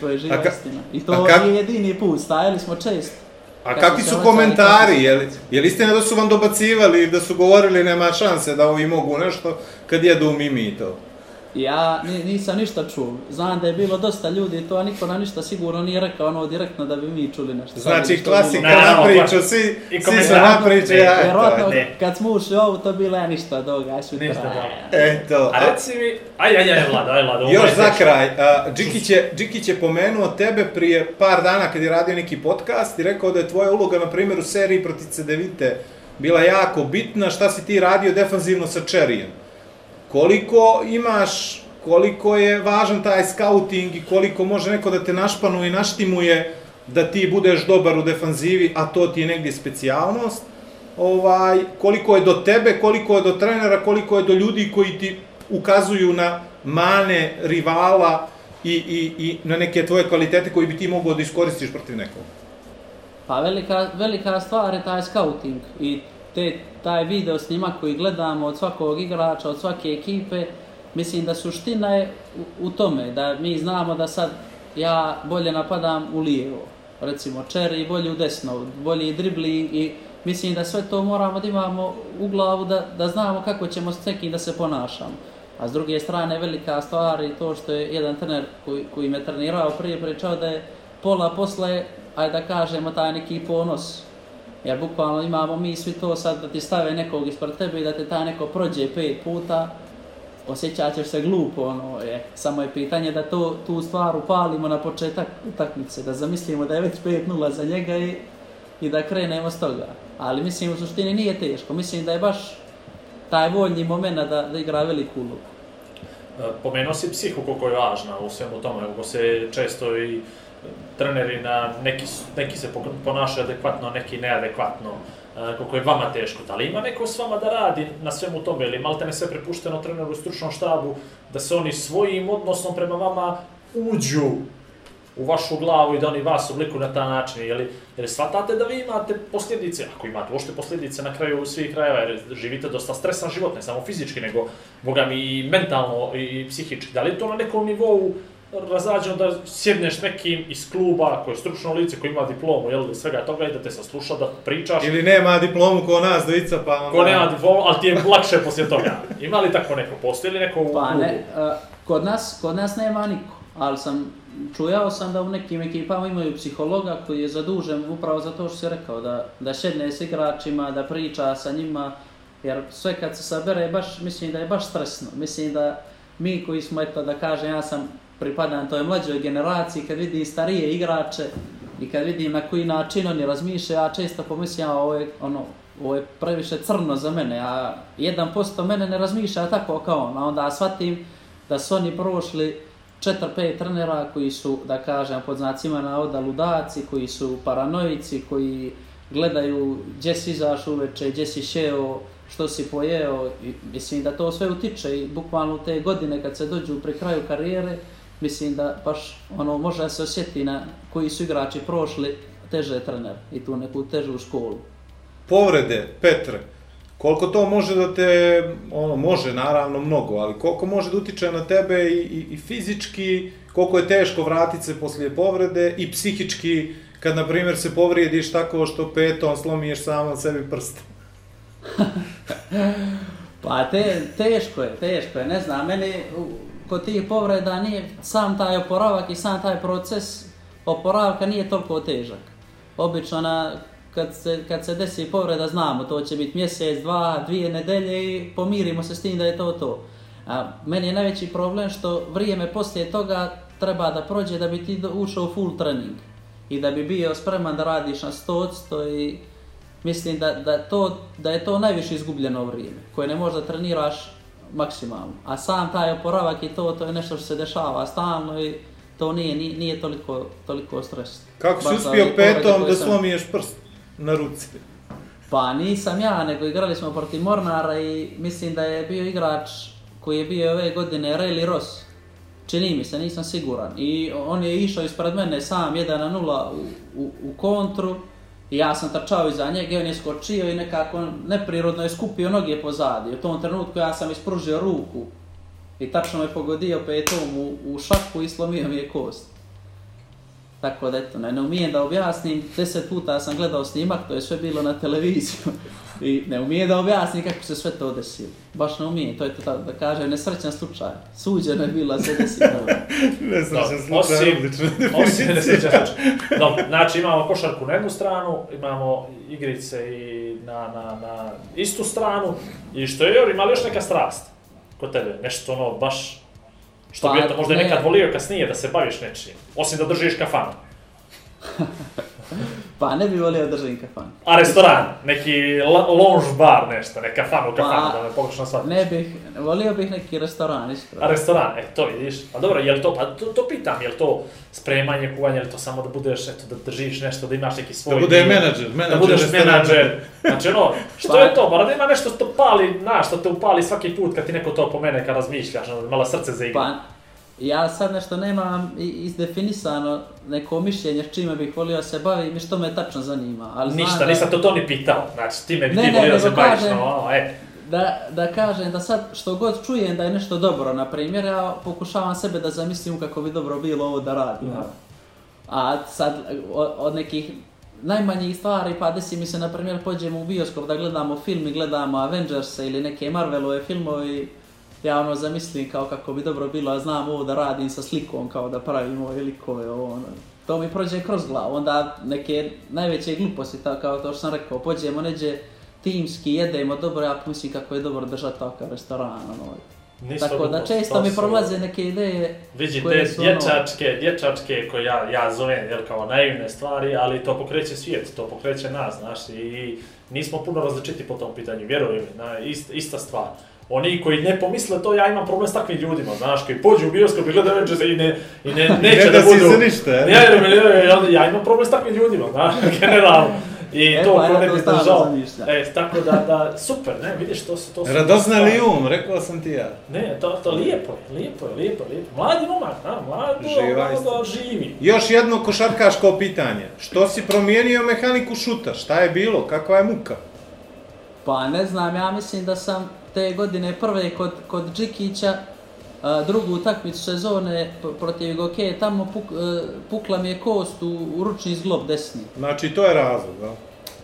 To je živa
ka-
istina. I to nije jedini put, stajali smo često.
A kakvi
su
komentari? Je li, je li istina da su vam dobacivali, da su govorili nema šanse da ovi mogu nešto kad jedu u Mimi i to?
Ja ni, nisam ništa čuo. Znam da je bilo dosta ljudi, to a niko nam ništa sigurno nije rekao ono direktno da bi mi čuli nešto.
Znači, klasika na priču, svi, svi su
komentar.
na priče,
Ne,
ja,
Vjerojatno,
je.
kad smo ušli u ovo, to bilo je ništa doga, šutra.
Ništa doga.
Eto,
A reci mi, aj, aj, aj, Vlado, aj, Vlado. ovo
Još za kraj, uh, Džikić, je, Džikić je pomenuo tebe prije par dana kad je radio neki podcast i rekao da je tvoja uloga, na primjer, u seriji protiv Cedevite bila jako bitna, šta si ti radio defanzivno sa Čerijem koliko imaš, koliko je važan taj scouting i koliko može neko da te našpanuje i naštimuje da ti budeš dobar u defanzivi, a to ti je negdje specijalnost, ovaj, koliko je do tebe, koliko je do trenera, koliko je do ljudi koji ti ukazuju na mane rivala i, i, i na neke tvoje kvalitete koji bi ti mogao da iskoristiš protiv nekoga.
Pa velika, velika stvar je taj scouting i te, taj video snima koji gledamo od svakog igrača, od svake ekipe, mislim da suština je u, u tome, da mi znamo da sad ja bolje napadam u lijevo, recimo Cherry bolje u desno, bolji dribling i mislim da sve to moramo da imamo u glavu da, da znamo kako ćemo s nekim da se ponašamo. A s druge strane velika stvar je to što je jedan trener koji, koji me trenirao prije pričao da je pola posle, ajde da kažemo, taj neki ponos. Jer bukvalno imamo mi svi to sad da ti stave nekog ispred tebe i da te ta neko prođe pet puta, osjećat ćeš se glupo, ono je. Samo je pitanje da to, tu stvar upalimo na početak utakmice, da zamislimo da je već 5-0 za njega i, i da krenemo s toga. Ali mislim u suštini nije teško, mislim da je baš taj voljni moment da, da igra veliku ulogu.
E, pomenuo si psihu koliko je važna u svemu tome, kako se često i treneri na neki, neki se ponašaju adekvatno, neki neadekvatno, e, koliko je vama teško. Da li ima neko s vama da radi na svemu tome ili malte ne sve prepušteno treneru u stručnom štabu, da se oni svojim odnosom prema vama uđu u vašu glavu i da oni vas oblikuju na ta način, jer, jer shvatate da vi imate posljedice, ako imate uopšte posljedice na kraju svih krajeva, jer živite dosta stresan život, ne samo fizički, nego, boga mi, i mentalno i psihički. Da li je to na nekom nivou razađeno da sjedneš s nekim iz kluba koje je stručno lice, koji ima diplomu, jel, svega toga i da te sasluša, da pričaš.
Ili nema diplomu ko nas dvojica, pa...
Ko nema diplomu, ali ti je lakše poslije toga. Ima li tako neko? Postoji li neko u
Pa
klubu?
ne, uh, kod nas, kod nas nema niko, ali sam čujao sam da u nekim ekipama imaju psihologa koji je zadužen upravo za to što si rekao, da, da šedne s igračima, da priča sa njima, jer sve kad se sabere, baš, mislim da je baš stresno. Mislim da mi koji smo, eto da kažem, ja sam pripadam toj mlađoj generaciji, kad vidim starije igrače i kad vidim na koji način oni razmišljaju, ja često pomislim, ovo je, ono, ovo je previše crno za mene, a 1% mene ne razmišlja tako kao on, a onda shvatim da su oni prošli 4-5 trenera koji su, da kažem, pod znacima navoda ludaci, koji su paranoici, koji gledaju gdje si izaš uveče, gdje si šeo, što si pojeo, i mislim da to sve utiče i bukvalno te godine kad se dođu pri kraju karijere, mislim da baš ono može se osjeti na koji su igrači prošli teže trener i tu neku težu školu.
Povrede, Petre, koliko to može da te, ono, može naravno mnogo, ali koliko može da utiče na tebe i, i, i fizički, koliko je teško vratit se poslije povrede i psihički, kad, na primjer, se povrijediš tako što petom slomiješ samo sebi prst.
Pa te, teško je, teško je, ne znam, meni kod tih povreda nije sam taj oporavak i sam taj proces oporavka nije toliko težak. Obično na, kad, se, kad se desi povreda znamo, to će biti mjesec, dva, dvije nedelje i pomirimo se s tim da je to to. A meni je najveći problem što vrijeme poslije toga treba da prođe da bi ti ušao u full trening i da bi bio spreman da radiš na 100% i mislim da, da, to, da je to najviše izgubljeno vrijeme, koje ne možeš da treniraš maksimalno. A sam taj oporavak i to, to je nešto što se dešava stalno i to nije, nije, nije toliko, toliko stresno.
Kako si
Baš
uspio petom da
sam-
slomiješ prst na ruci?
Pa nisam ja, nego igrali smo protiv Mornara i mislim da je bio igrač koji je bio ove godine Rayleigh Ross. Čini mi se, nisam siguran. I on je išao ispred mene sam 1 na 0 u, u, u kontru. I ja sam trčao iza njega i on je skočio i nekako neprirodno je skupio noge pozadi. U tom trenutku ja sam ispružio ruku i tačno me pogodio petom u, u šaku i slomio mi je kost. Tako da eto, ne, ne umijem da objasnim, deset puta sam gledao snimak, to je sve bilo na televiziju. I ne umijem da objasnim kako se sve to desilo. Baš ne umijem, to je to tako da kažem, nesrećan slučaj. Suđeno je bilo, a se desilo.
Ne znam se
Dobro,
slučaj,
osim-
odlično
Osim ne
definicija.
sjećam se. Dobro, znači imamo košarku na jednu stranu, imamo igrice i na, na, na istu stranu. I što je, ima li još neka strast kod tebe? Nešto ono, baš, što
Pa,
bi eto možda
ne.
nekad volio kasnije da se baviš nečim, osim da držiš kafanu.
Pa ne bi volio da držim kafan.
A restoran, neki lounge bar nešto, neka kafanu, kafanu,
Pa,
da me pogrešno shvatiš.
Ne bih, volio bih neki restoran, iskreno.
A restoran, e, to vidiš. A dobro, je li to, pa to, to pitam, je li to spremanje, kuvanje, je li to samo da budeš, eto, da držiš nešto, da imaš neki svoj...
Da bude
dio,
menadžer,
Da
menadžer
budeš menadžer. Znači ono, što
Pa-
je to? Mora da ima nešto što pali, znaš, što te upali svaki put kad ti neko to pomene, kad razmišljaš, ono, malo srce zaigra.
Pa, ja sad nešto nemam i- izdefinisano neko mišljenje čime bih volio da se bavim i što me tačno zanima. Ali
Ništa,
da-
nisam to to ni pitao. Znači, ti me bi
Ne,
ti
ne,
volio da se baviš,
kažem-
no, ono, e.
Da, da kažem da sad što god čujem da je nešto dobro, na primjer, ja pokušavam sebe da zamislim kako bi dobro bilo ovo da radim.
Da.
A sad od, od nekih najmanjih stvari, pa desi mi se, na primjer, pođemo u bioskop da gledamo film i gledamo Avengers ili neke Marvelove filmove ja ono zamislim kao kako bi dobro bilo, znam ovo da radim sa slikom, kao da pravim ove likove, ovo ono. To mi prođe kroz glavu, onda neke najveće gluposti, tako kao to što sam rekao, pođemo neđe timski, jedemo dobro, ja mislim kako je dobro držati takav restoran, ono.
Nisu
Tako da često
to
mi prolaze neke ideje
Vidi,
koje
te
su ono-
dječačke, dječačke koje ja, ja zovem jel, kao naivne stvari, ali to pokreće svijet, to pokreće nas, znaš, i nismo puno različiti po tom pitanju, vjeruj mi, na, ist, ista stvar. Oni koji ne pomisle to, ja imam problem s takvim ljudima, znaš, koji pođu u bioskop i gledaju Avengers i ne, i ne, neće
Ne
da,
da si
budu...
za ništa?
Ne, ne, ne, ne, ja, ja imam problem s takvim ljudima, znaš, generalno. I
E,
to
pa ja
ne
to
bi
stalno
držao.
zamišljam.
E, tako da, da, super, ne, vidiš, to su, to su...
Radosna li um, rekao sam ti ja.
Ne, to, to lijepo je, lijepo je, lijepo je, lijepo. Mladi momak, a, mlado,
Živa
mlado, živi.
Još jedno košarkaško pitanje. Što si promijenio mehaniku šuta? Šta je bilo? Kakva je muka?
Pa ne znam, ja mislim da sam te godine prve kod, kod Džikića, a, drugu utakmicu sezone protiv Goke, tamo puk, e, pukla mi je kost u, u ručni zglob desni.
Znači, to je razlog, da?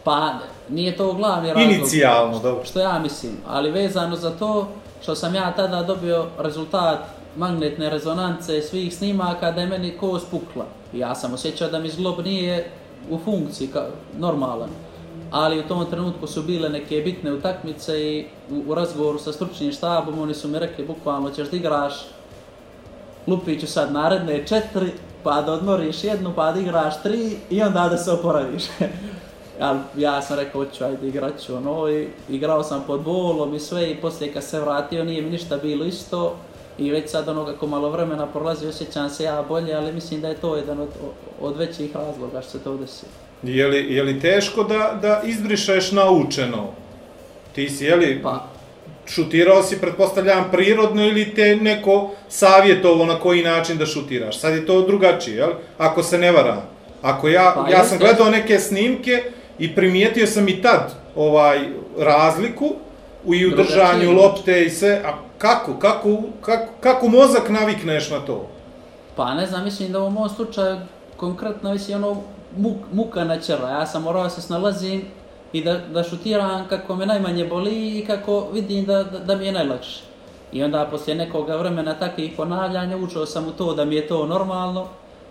Pa nije to glavni razlog.
Inicijalno, dobro.
Što ja mislim, ali vezano za to što sam ja tada dobio rezultat magnetne rezonance svih snimaka da je meni kost pukla. I ja sam osjećao da mi zglob nije u funkciji ka, normalan. Ali u tom trenutku su bile neke bitne utakmice i u, u razgovoru sa stručnim štabom oni su mi rekli bukvalno ćeš da igraš lupit ću sad naredne četiri, pa da odmoriš jednu, pa da igraš tri i onda da se oporaviš. ja, ja sam rekao, hoću, ajde igrat ću, ono, i igrao sam pod bolom i sve, i poslije kad se vratio nije mi ništa bilo isto, i već sad ono kako malo vremena prolazi, osjećam se ja bolje, ali mislim da je to jedan od, od većih razloga što se to desilo.
Je li, je li teško da, da izbrišeš naučeno? Ti si, je li,
Pa,
šutirao si, pretpostavljam, prirodno ili te neko savjetovo na koji način da šutiraš? Sad je to drugačije, jel? Ako se ne varam. Ako ja,
Pa,
ja sam gledao neke snimke i primijetio sam i tad ovaj razliku u i u
Drugačije
držanju
je.
lopte i sve, a kako, kako, kako, kako mozak navikneš na to?
Pa ne znam, mislim da u mom slučaju konkretno mislim ono muk, muka načela. Ja sam morao se snalazim i da, da šutiram kako me najmanje boli i kako vidim da, da, da mi je najlakše. I onda poslije nekog vremena takvih ponavljanja učio sam u to da mi je to normalno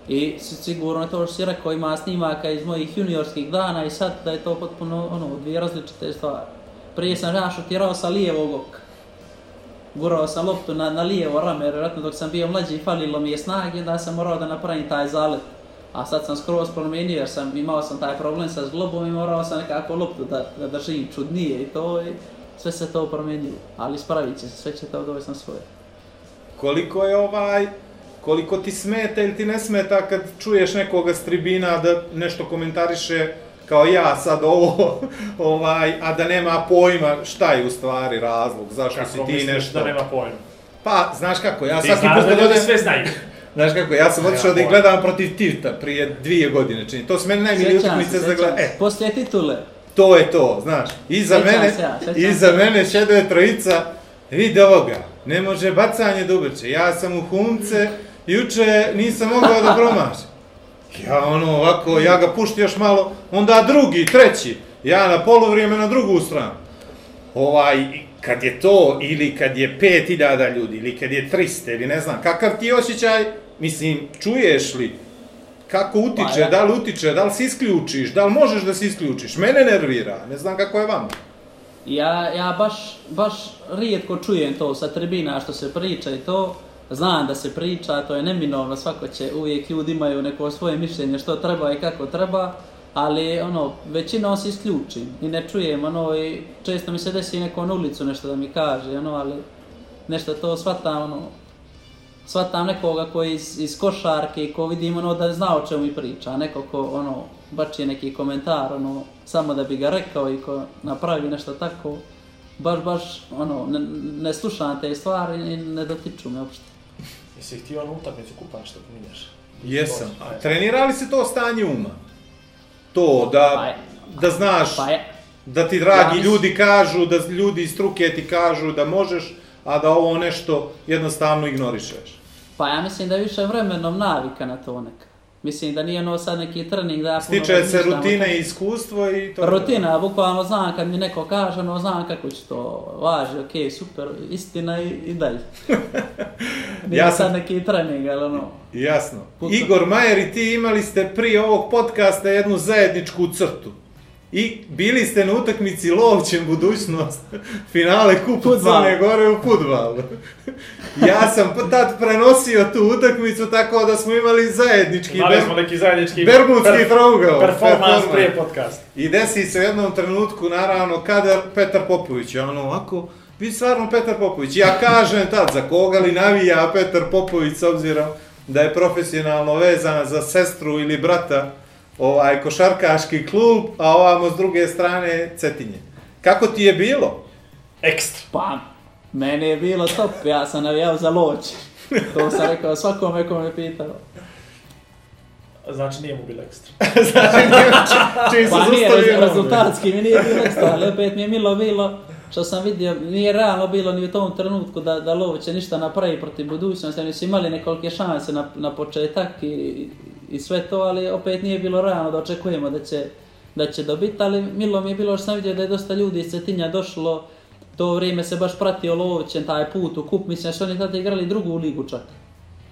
i sigurno to što si rekao ima snimaka iz mojih juniorskih dana i sad da je to potpuno ono, dvije različite stvari. Prije sam ja šutirao sa lijevog oka gurao sam loptu na, na lijevo rame, jer vjerojatno dok sam bio mlađi falilo mi je snage, da sam morao da napravim taj zalet. A sad sam skroz promijenio jer sam, imao sam taj problem sa zglobom i morao sam nekako loptu da, da držim čudnije i to i sve se to promijenilo. Ali spravit će se, sve će to doći na svoje.
Koliko je ovaj, koliko ti smeta ili ti ne smeta kad čuješ nekoga s tribina da nešto komentariše kao ja sad ovo, ovaj, a da nema pojma šta je u stvari razlog, zašto
Kako
si ti
misliš
nešto...
da nema pojma?
Pa, znaš kako, ja
Ti
svaki
znaš da ljudi sve znaju.
Znaš kako, ja sam otišao da ih gledam protiv Tivta prije dvije godine, čini. To su meni najmilije utakmice za
sjećam
gledam.
se.
E,
Poslije titule.
to je to, znaš. Iza
Sjećam
mene,
se ja,
iza
se.
mene šede trojica, vidi ovoga, ne može bacanje dubrče. Ja sam u humce, juče nisam mogao da promašim. Ja ono ovako, ja ga pušti još malo, onda drugi, treći, ja na polovrijeme na drugu stranu. Ovaj, kad je to, ili kad je 5000 ljudi, ili kad je 300, ili ne znam, kakav ti je osjećaj, mislim, čuješ li, kako utiče,
Pa ja-
da li utiče, da li se isključiš, da li možeš da se isključiš, mene nervira, ne znam kako je vama.
Ja, ja baš, baš rijetko čujem to sa tribina što se priča i to. Znam da se priča, to je neminovno, svako će, uvijek ljudi imaju neko svoje mišljenje što treba i kako treba. ali ono, većinom se isključim i ne čujem, ono, i često mi se desi neko na ulicu nešto da mi kaže, ono, ali nešto to shvatam, ono, shvatam nekoga koji iz, iz košarke i ko vidim, ono, da zna o čemu mi priča, a neko ko, ono, bači neki komentar, ono, samo da bi ga rekao i ko napravi nešto tako, baš, baš, ono, ne, ne slušam te stvari i ne dotiču me uopšte.
Jesi htio onu utakmicu kupa što pominješ?
Jesam.
Ajde.
Trenira li se to stanje uma? To da,
Pa je.
da znaš,
Pa je,
da ti dragi
Ja
ljudi kažu, da ljudi iz struke ti kažu da možeš, a da ovo nešto jednostavno ignorišeš.
Pa ja mislim da je više vremenom navika na to neka. Mislim da nije ono sad neki trening da ja
Stiče se rutine i iskustvo i to.
Rutina, bukvalno znam kad mi neko kaže, ono znam kako će to važi, okej, super, istina i, i dalje. Nije
Ja
ja
sam-
sad neki trening, ali ono,
Jasno.
Puta.
Igor Majer i ti imali ste prije ovog podcasta jednu zajedničku crtu. I bili ste na utakmici Lovćen budućnost, finale Kupa. Crne Gore u futbalu. ja sam tad prenosio tu utakmicu tako da smo imali zajednički
Imali smo neki zajednički
bermudski
per-
trougao.
performans prije podcast.
I desi se u jednom trenutku, naravno, kada Petar Popović, ono ovako, vi stvarno Petar Popović. Ja kažem tad, za koga li navija Petar Popović, s obzirom da je profesionalno vezan za sestru ili brata, ovaj košarkaški klub, a ovamo s druge strane Cetinje. Kako ti je bilo?
Ekstra.
pa, meni je bilo top, ja sam navijao za loć. To sam rekao svakome ko me pitao.
Znači nije mu bilo ekstra.
Čim se
Pa nije,
zaustavio
rez-
noge.
rezultatski mi nije bilo ekstra, ali opet mi je milo bilo što sam vidio, nije realno bilo ni u tom trenutku da, da Lovo će ništa napravi protiv budućnosti, oni su imali nekolike šanse na, na početak i, i sve to, ali opet nije bilo realno da očekujemo da će, da će dobiti, ali milo mi je bilo što sam vidio da je dosta ljudi iz Cetinja došlo, to vrijeme se baš pratio Lovćen, taj put u kup, mislim što oni tada igrali drugu ligu čak.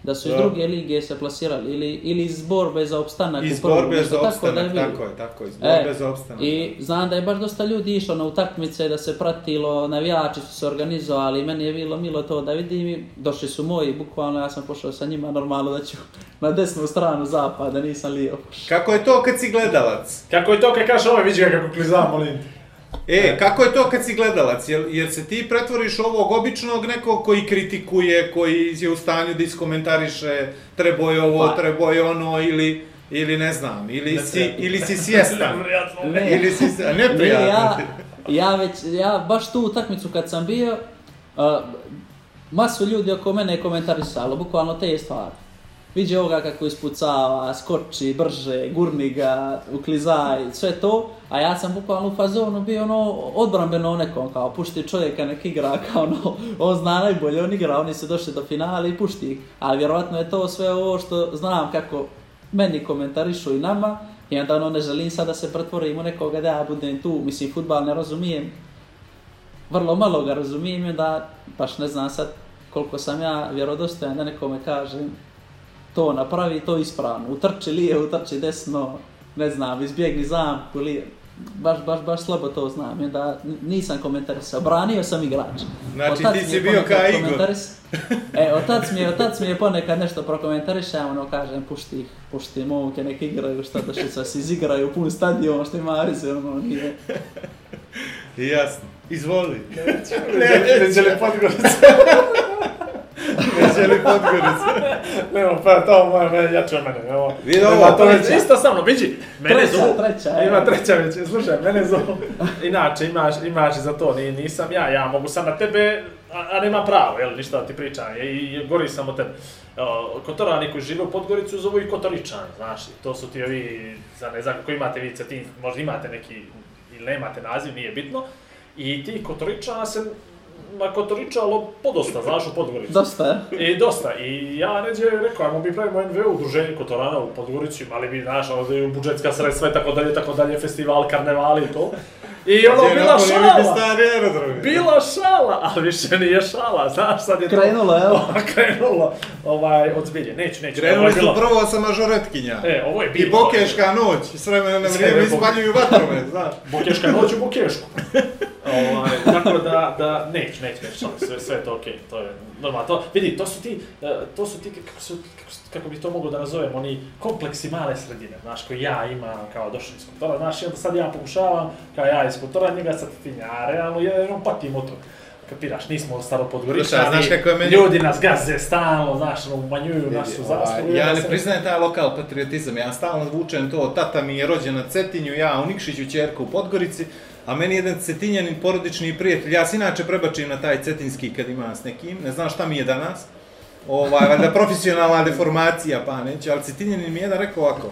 Da su iz druge lige se plasirali, ili, ili iz borbe za opstanak
Iz borbe
nešto
za
tako da je
opstanak,
bilo.
tako je, tako je, iz borbe
E,
za opstanak.
I znam da je baš dosta ljudi išlo na utakmice, da se pratilo, navijači su se organizovali meni je bilo milo to da vidim i došli su moji, bukvalno ja sam pošao sa njima, normalno da ću na desnu stranu zapada, nisam lijevo.
Kako je to kad si gledalac?
Kako je to kad kažeš ovo, vidi ga kako kliza, molim.
E, kako je to kad si gledalac? Jer, jer se ti pretvoriš ovog običnog nekog koji kritikuje, koji je u stanju da iskomentariše trebao je ovo,
Pa.
trebao je ono, ili, ili ne znam, ili,
Ne
si, ili si svjestan.
Ne.
ili si,
Ne,
neprijatno
ja, ja već, ja baš tu utakmicu kad sam bio, uh, masu ljudi oko mene je komentarisalo, bukvalno te stvari. Viđe ovoga kako ispucava, skoči brže, gurni ga, uklizaj, sve to, a ja sam bukvalno u fazonu bio ono odbrambeno nekom, kao pušti čovjeka nek igra, kao ono, on zna najbolje, on igra, oni su došli do finala i pušti ih. Ali vjerovatno je to sve ovo što znam kako meni komentarišu i nama, i onda ono ne želim sad da se pretvorim u nekoga da ja budem tu, mislim, futbal ne razumijem, vrlo malo ga razumijem i da baš ne znam sad koliko sam ja vjerodostojan da nekome kažem to napravi, to ispravno, utrči lijevo, utrči desno, ne znam, izbjegni zamku, lijevo. Baš, baš, baš slabo to znam, i da nisam komentarisao, branio sam igrač.
Znači,
Otac
ti si bio
ponekad
ka Igor.
E, otac mi je, otac mi je ponekad nešto prokomentariše, ono kažem, pušti ih, pušti momke, nek igraju, šta da što se izigraju, pun stadion, što ima veze, ono, nije.
Jasno. Izvoli.
Ne želi Podgorica.
Ne želi Podgorica.
Nemo, pa to moje, mene, jače od mene. Evo.
Vidi ovo,
to je
treća.
isto sa mnom, vidi. Mene
Treća,
zovu.
treća, e.
Ima treća već, slušaj, mene zovu. Inače, imaš, imaš za to, ni, nisam ja, ja mogu sam na tebe, a, a nema pravo, jel, ništa da ti pričam, i, i gori sam od tebe. O, Kotorani koji žive u Podgoricu zovu i Kotoričani, znaš, to su ti ovi, za ne znam kako imate vi Cetin, možda imate neki, ili nemate naziv, nije bitno. I ti Kotoričana se na Kotoričalo podosta, znaš, u Podgoricu.
Dosta, je.
I dosta. I ja neđe rekao, ajmo mi pravimo NVO udruženje Kotorana u Podgorici, imali bi, znaš, ono, da je budžetska sredstva i tako dalje, tako dalje, festival, karnevali i to. I ono,
Gdje
bila šala!
stari.
Bila šala, ali više nije šala, znaš, sad je to...
Krenulo, evo.
Krenulo, ovaj, od zbilje. Neću, neću.
Krenuli
je
su
bilo-
prvo sa mažoretkinja.
E, ovo je
I
bilo.
bokeška noć, s vremena na vrijeme ispaljuju vatrove, znaš.
Bokeška noć u Bokešku. ovaj, tako da, da, neć, neć, neć, šalim, sve, sve je to okej, to je normalno. To, vidi, to su ti, e, to su ti, kako, su, kako, kako bi to moglo da nazovem, oni kompleksi male sredine, znaš, koji ja imam kao došli iz kultura, znaš, i onda sad ja pokušavam, kao ja iz kultura, njega sad tinja, a realno je, on patim od toga. Kapiraš, nismo staro
Slušaj,
podgoričani,
znaš kako je meni-
ljudi nas gaze stalno, znaš, ono, umanjuju našu
Ovaj,
zastavu.
Ja
onda
ne
se-
priznajem taj lokal patriotizam, ja stalno vučem to, tata mi je rođen na Cetinju, ja u Nikšiću, čerka u Podgorici, a meni jedan cetinjanin porodični prijatelj, ja se inače prebačim na taj cetinski kad imam s nekim, ne znam šta mi je danas, ovaj, valjda profesionalna deformacija, pa neću, ali cetinjanin mi je jedan rekao ovako,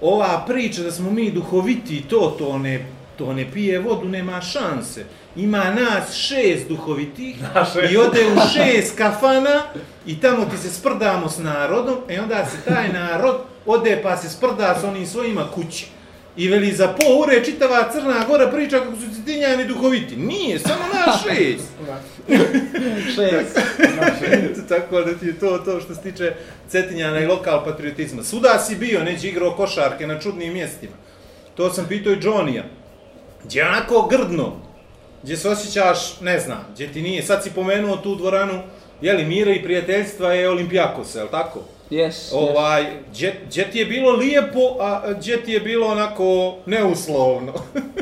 ova priča da smo mi duhoviti, to, to ne, to ne pije vodu, nema šanse. Ima nas šest duhovitih i ode u šest kafana i tamo ti se sprdamo s narodom, e onda se taj narod ode pa se sprda s onim svojima kući. I veli za po ure čitava Crna Gora priča kako su cetinjani duhoviti. Nije, samo naš šest.
Šest.
Tako da ti je to to što se tiče Cetinjana i lokal patriotizma. Svuda si bio, neđe igrao košarke na čudnim mjestima. To sam pitao i Johnny-a. Gdje je onako grdno, gdje se osjećaš, ne znam, gdje ti nije, sad si pomenuo tu dvoranu, jeli, mira i prijateljstva je Olimpijakos, je li tako?
Yes, yes.
Ovaj, gdje, gdje ti je bilo lijepo, a gdje ti je bilo onako neuslovno.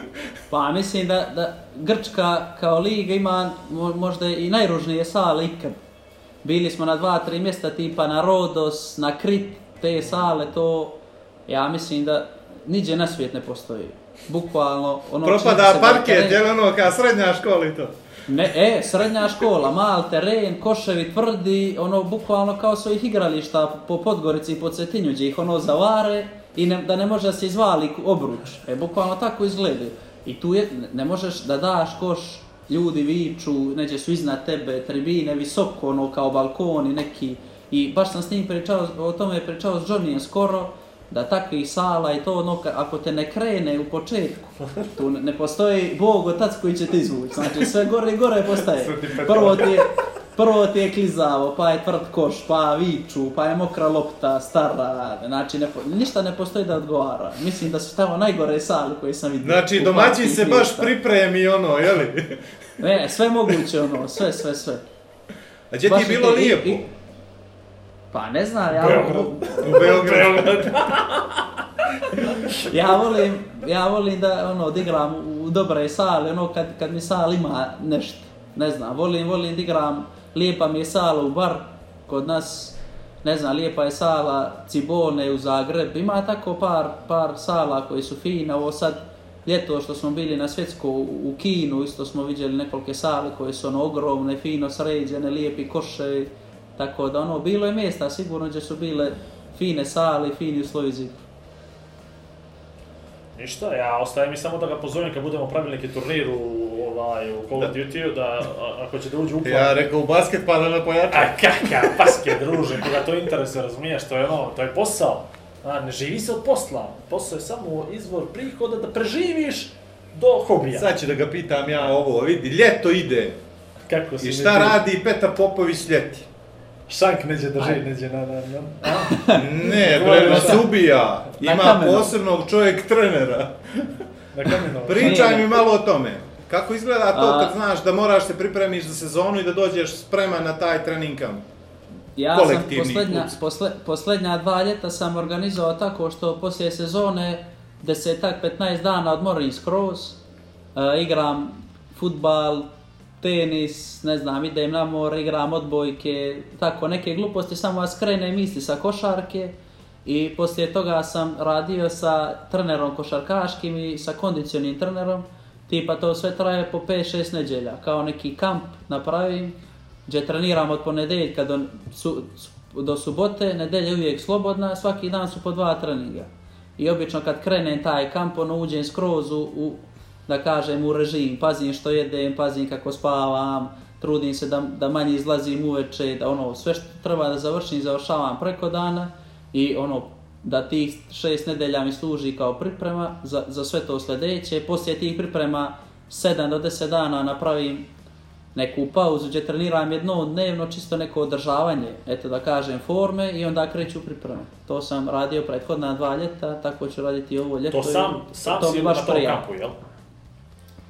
Pa mislim da, da Grčka kao liga ima mo- možda i najružnije sale ikad. Bili smo na dva, tri mjesta tipa na Rodos, na Krit, te sale, to ja mislim da niđe na svijet ne postoji. Bukvalno ono...
Propada parket, je ono, kao srednja škola i to?
Ne, e, srednja škola, mal teren, koševi tvrdi, ono, bukvalno kao svojih igrališta po Podgorici i po Cetinju, gdje ih ono zavare i ne, da ne može da se izvali obruč. E, bukvalno tako izgledaju. I tu je, ne- možeš da daš koš, ljudi viču, neđe su iznad tebe, tribine, visoko, ono, kao balkoni neki. I baš sam s njim pričao, o tome pričao s Johnnyem skoro, da takvih sala i to ono, ako te ne krene u početku, tu ne, postoji Bog, otac koji će te izvući. Znači sve gore i gore postaje. Prvo ti je, prvo ti je klizavo, pa je tvrd koš, pa viču, pa je mokra lopta, stara, znači ne, ništa ne postoji da odgovara. Mislim da su tamo najgore sale koje sam vidio.
Znači, domaćin se baš pripremi, ono, jeli?
Ne, sve moguće ono, sve, sve, sve.
A gdje ti je bilo
i- i-
lijepo?
i- Pa ne znam, ja,
Beograd.
U Beogradu.
ja volim, ja volim da ono da igram u dobre sale, ono kad, kad mi sal ima nešto. Ne znam, volim, volim da igram, lijepa mi je sala u bar kod nas, ne znam, lijepa je sala Cibone u Zagreb, ima tako par, par sala koji su fine, ovo sad ljeto što smo bili na svjetsko u Kinu, isto smo vidjeli nekolike sale koje su ono ogromne, fino sređene, lijepi koševi, tako da ono, bilo je mjesta sigurno gdje su bile fine sale i fini uslovi za igru.
Ništa, ja ostaje mi samo da ga pozovem kad budemo pravili neki turnir u, ovaj, u Call of Duty, da a- ako će da uđe u plan.
Ja rekao u basket pa da me pojača.
A kakav paske, druže, koga to interesuje, razumiješ, to je ono, to je posao. A, ne živi se od posla, posao je samo izvor prihoda da preživiš do hobija.
Sad ću da ga pitam ja ovo, vidi, ljeto ide.
Kako si
I šta radi Petar Popović ljeti?
Šank neđe drži, neđe na, na, na. A?
Ne, bre, nas ubija. Ima posebnog čovjek trenera.
Na kamenu.
Pričaj mi malo o tome. Kako izgleda to
A-
kad znaš da moraš se pripremiš za sezonu i da dođeš spreman na taj trening kamp?
Ja sam posljednja, posle, posljednja dva ljeta sam organizovao tako što poslije sezone desetak, 15 dana odmorim skroz, e, igram futbal, tenis, ne znam, idem na more, igram odbojke, tako neke gluposti, samo vas krene misli sa košarke i poslije toga sam radio sa trenerom košarkaškim i sa kondicionim trenerom, tipa to sve traje po 5-6 neđelja, kao neki kamp napravim, gdje treniram od ponedeljka do, su, do subote, nedelja je uvijek slobodna, svaki dan su po dva treninga. I obično kad krenem taj kamp, ono uđem skroz u, u, da kažem, u režim, pazim što jedem, pazim kako spavam, trudim se da, da manje izlazim uveče, da ono, sve što treba da završim, završavam preko dana i ono, da tih šest nedelja mi služi kao priprema za, za sve to sljedeće. Poslije tih priprema 7 do 10 dana napravim neku pauzu gdje treniram jednom dnevno, čisto neko održavanje, eto da kažem, forme i onda kreću pripreme. To sam radio prethodna dva ljeta, tako ću raditi i ovo ljeto.
To sam, sam
to
si
baš prija.
kampu, jel?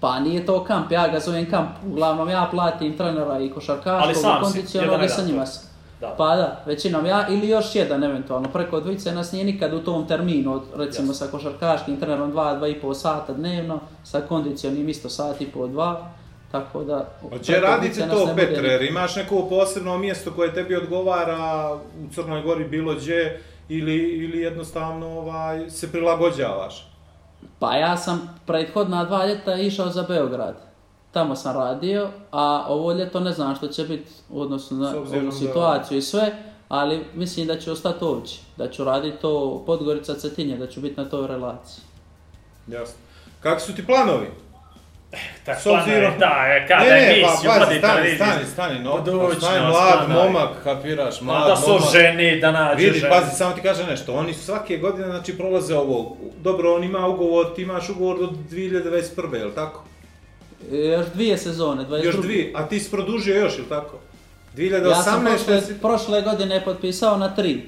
Pa nije to kamp, ja ga zovem kamp. Uglavnom ja platim trenera i
Ali
košarkaškog
sam
i
jedan
i sa njima sam.
Da.
Pa da, većinom ja ili još jedan eventualno. Preko dvojice nas nije nikad u tom terminu, od, recimo
Jasno.
sa košarkaškim trenerom dva, dva i pol sata dnevno, sa kondicionim isto sat i pol, dva. Tako da...
Hoće
dvojice nas
to,
ne
Petre, jer imaš neko posebno mjesto koje tebi odgovara u Crnoj Gori bilo gdje ili, ili jednostavno ovaj, se prilagođavaš?
Pa ja sam prethodna dva ljeta išao za Beograd. Tamo sam radio, a ovo ljeto ne znam što će biti u odnosu na ovu
da-
situaciju i sve, ali mislim da ću ostati ovdje. Da ću raditi to Podgorica Cetinje, da ću biti na toj relaciji.
Jasno. Kakvi su ti planovi?
Tak,
S obzirom-
Da, je, kada
ne,
je
ne, pa, pazi, stani, stani, stani, no,
Budućnost,
stani, mlad
stani.
momak, kapiraš,
Ma
mlad
da su
momak.
ženi, da nađe
Vidi,
ženu.
pazi, samo ti kažem nešto, oni su svake godine, znači, prolaze ovo, dobro, on ima ugovor, ti imaš ugovor do 2021. je li tako?
E, još dvije sezone, 22.
Još dvije, a ti si produžio još, je li tako? 2018.
Ja sam prošle,
si...
prošle godine potpisao na tri.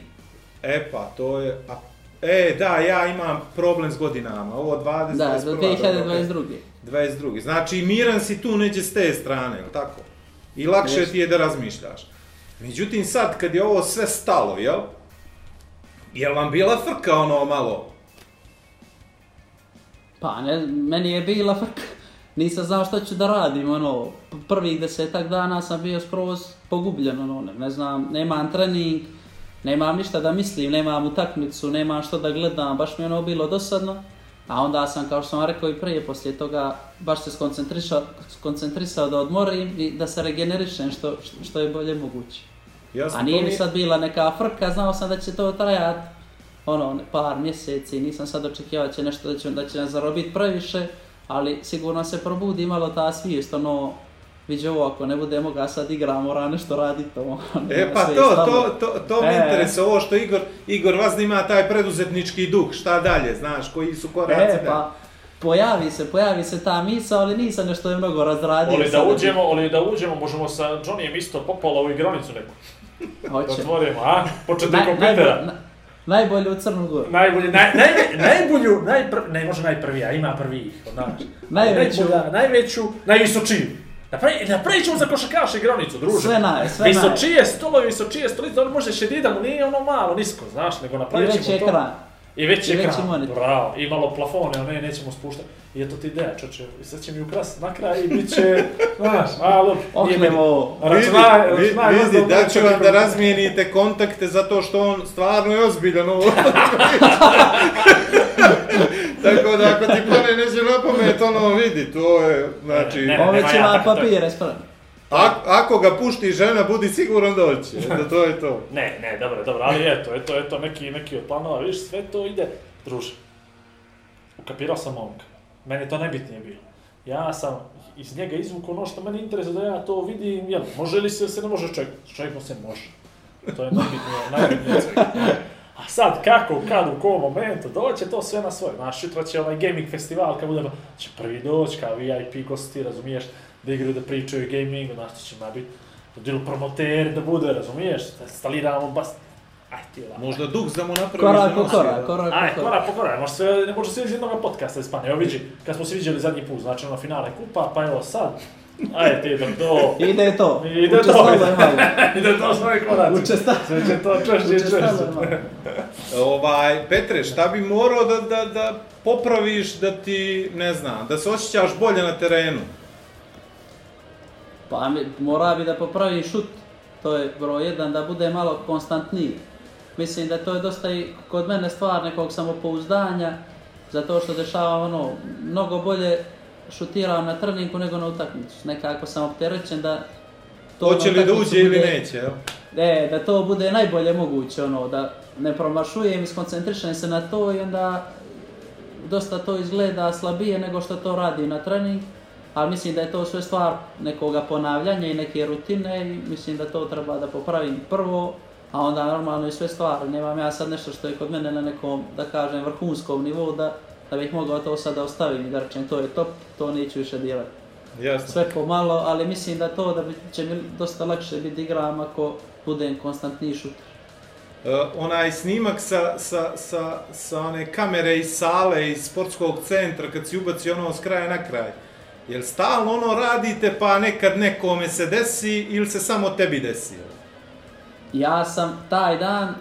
E pa, to je... A, e, da, ja imam problem s godinama, ovo 20,
Da, do 2022.
22. Znači, miran si tu neđe s te strane, je li tako? I lakše ti je da razmišljaš. Međutim, sad, kad je ovo sve stalo, jel? Jel vam bila frka ono malo?
Pa ne, meni je bila frka. Nisam znao što ću da radim, ono, prvih desetak dana sam bio skroz pogubljen, ono, ne, ne znam, nemam trening, nemam ništa da mislim, nemam utakmicu, nemam što da gledam, baš mi je ono bilo dosadno. A onda sam, kao što sam vam rekao i prije, poslije toga baš se skoncentrisao, skoncentrisao da odmorim i da se regenerišem što, što je bolje moguće.
Jasno,
A nije mi sad bila neka frka, znao sam da će to trajat ono, par mjeseci, nisam sad očekivao da će nešto da će, da će nas zarobiti previše, ali sigurno se probudi malo ta svijest, ono, viđe ovo, ako ne bude moga sad igra, mora nešto raditi to.
E pa to, to, to, to me
E.
interesuje, ovo što Igor, Igor vas ima taj preduzetnički duh, šta dalje, znaš, koji su koraci
E, pa, pojavi se, pojavi se ta misa, ali nisam nešto je mnogo razradio.
Oli da uđemo, oli da uđemo, možemo sa Johnnyjem isto popala u igranicu neku. Da
Hoće.
otvorimo, a? Početi
Naj,
kompjutera.
najbolje, na, najbolje u Crnu Goru.
Najbolji, naj, naj, najbolju, najpr, ne može najprvi, a ima prvih, znači.
Najveću.
Najbolja, najveću, najvisočiju. Napravi, napravit ćemo za košakaša igranicu, druže.
Sve naj, sve naj.
Visočije stolovi, visočije stolice, on može šedida mu nije ono malo, nisko, znaš, nego
I
napravit ćemo to.
ekran.
I veći
I veći
ekran, bravo, i malo plafone, a ne, nećemo spuštati. I eto ti ideja, čoče, i sad će mi ukras na kraj i bit će, znaš, malo. Računaj,
Vidi,
računaj,
vidi, da ću vam da razmijenite kontakte zato što on stvarno je ozbiljan ovo. Tako da ako ti pane neće na pamet, ono vidi, to je, znači,
Ne, ne,
Ove
nema
će
ja
vam
tako-
papire spremni.
a- ako ga pušti žena, budi siguran doći, da to je to.
Ne, ne, dobro, dobro, ali eto, eto, eto, neki, neki od planova, viš, sve to ide, druže. Ukapirao sam momka. Meni to najbitnije bilo. Ja sam iz njega izvukao ono što meni interesuje da ja to vidim, jel, može li se, se ne može čovjek, s čovjekom se može. To je najbitnije, najbitnije. A sad, kako, kad, u kom momentu, doće to sve na svoje. Znaš, sutra će onaj gaming festival, kad budemo, će prvi doći, kao VIP gosti, razumiješ, da igraju, da pričaju o gamingu, znaš, to će ma biti, da dilu promoteri, da bude, razumiješ, da instaliramo bas... Aj ti.
Možda duh da mu napraviš
Korak po
nosi,
korak,
da.
korak
Aj,
po korak.
korak po korak, sve, ne može sve iz jednog podcasta ispane. Evo vidi, kad smo se vidjeli zadnji put, znači ono finale kupa, pa evo sad, ajde ti to.
Ide to.
Ide to. Ide to svoje koraci.
Učestalo.
Sve će to češće i češće.
Ovaj, Petre, šta bi morao da, da, da popraviš da ti, ne znam, da se osjećaš bolje na terenu?
Pa mi, mora bi da popravi šut, to je broj jedan, da bude malo konstantniji. Mislim da to je dosta i kod mene stvar nekog samopouzdanja, zato što dešava ono, mnogo bolje šutiram na treningu nego na utakmicu. Nekako sam opterećen da to
Hoće li da uđe ili
bude-
neće, jel?
E, da to bude najbolje moguće, ono, da ne promašujem i skoncentrišem se na to i onda dosta to izgleda slabije nego što to radi na trening, ali mislim da je to sve stvar nekoga ponavljanja i neke rutine i mislim da to treba da popravim prvo, a onda normalno i sve stvari. Nemam ja sad nešto što je kod mene na nekom, da kažem, vrhunskom nivou da, da bih mogao to sada ostaviti i da rečem to je top, to neću više djelati
Jasno.
sve pomalo, ali mislim da to da bi, će mi dosta lakše biti igram ako budem konstantni šuter.
Uh, onaj snimak sa, sa, sa, sa one kamere iz sale, iz sportskog centra, kad si ubaci ono s kraja na kraj. Jel stalno ono radite pa nekad nekome se desi ili se samo tebi desi?
Ja sam taj dan,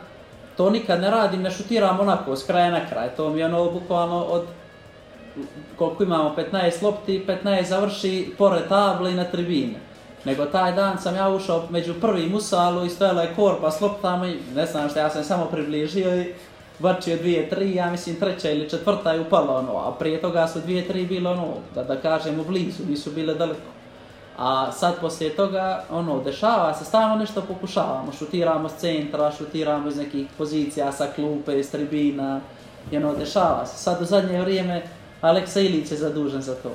to nikad ne radim, ne šutiram onako s kraja na kraj. To mi je ono bukvalno od koliko imamo 15 lopti, 15 završi pored table i na tribine. Nego taj dan sam ja ušao među prvim u salu i stojala je korpa s loptama i ne znam što, ja sam samo približio i bačio dvije, tri, ja mislim treća ili četvrta je upala ono, a prije toga su dvije, tri bile ono, da, da kažemo blizu, nisu bile daleko. A sad poslije toga, ono, dešava se, stalno nešto pokušavamo, šutiramo s centra, šutiramo iz nekih pozicija sa klupe, iz tribina, i ono, dešava se. Sad u zadnje vrijeme Aleksa Ilić je zadužen za to.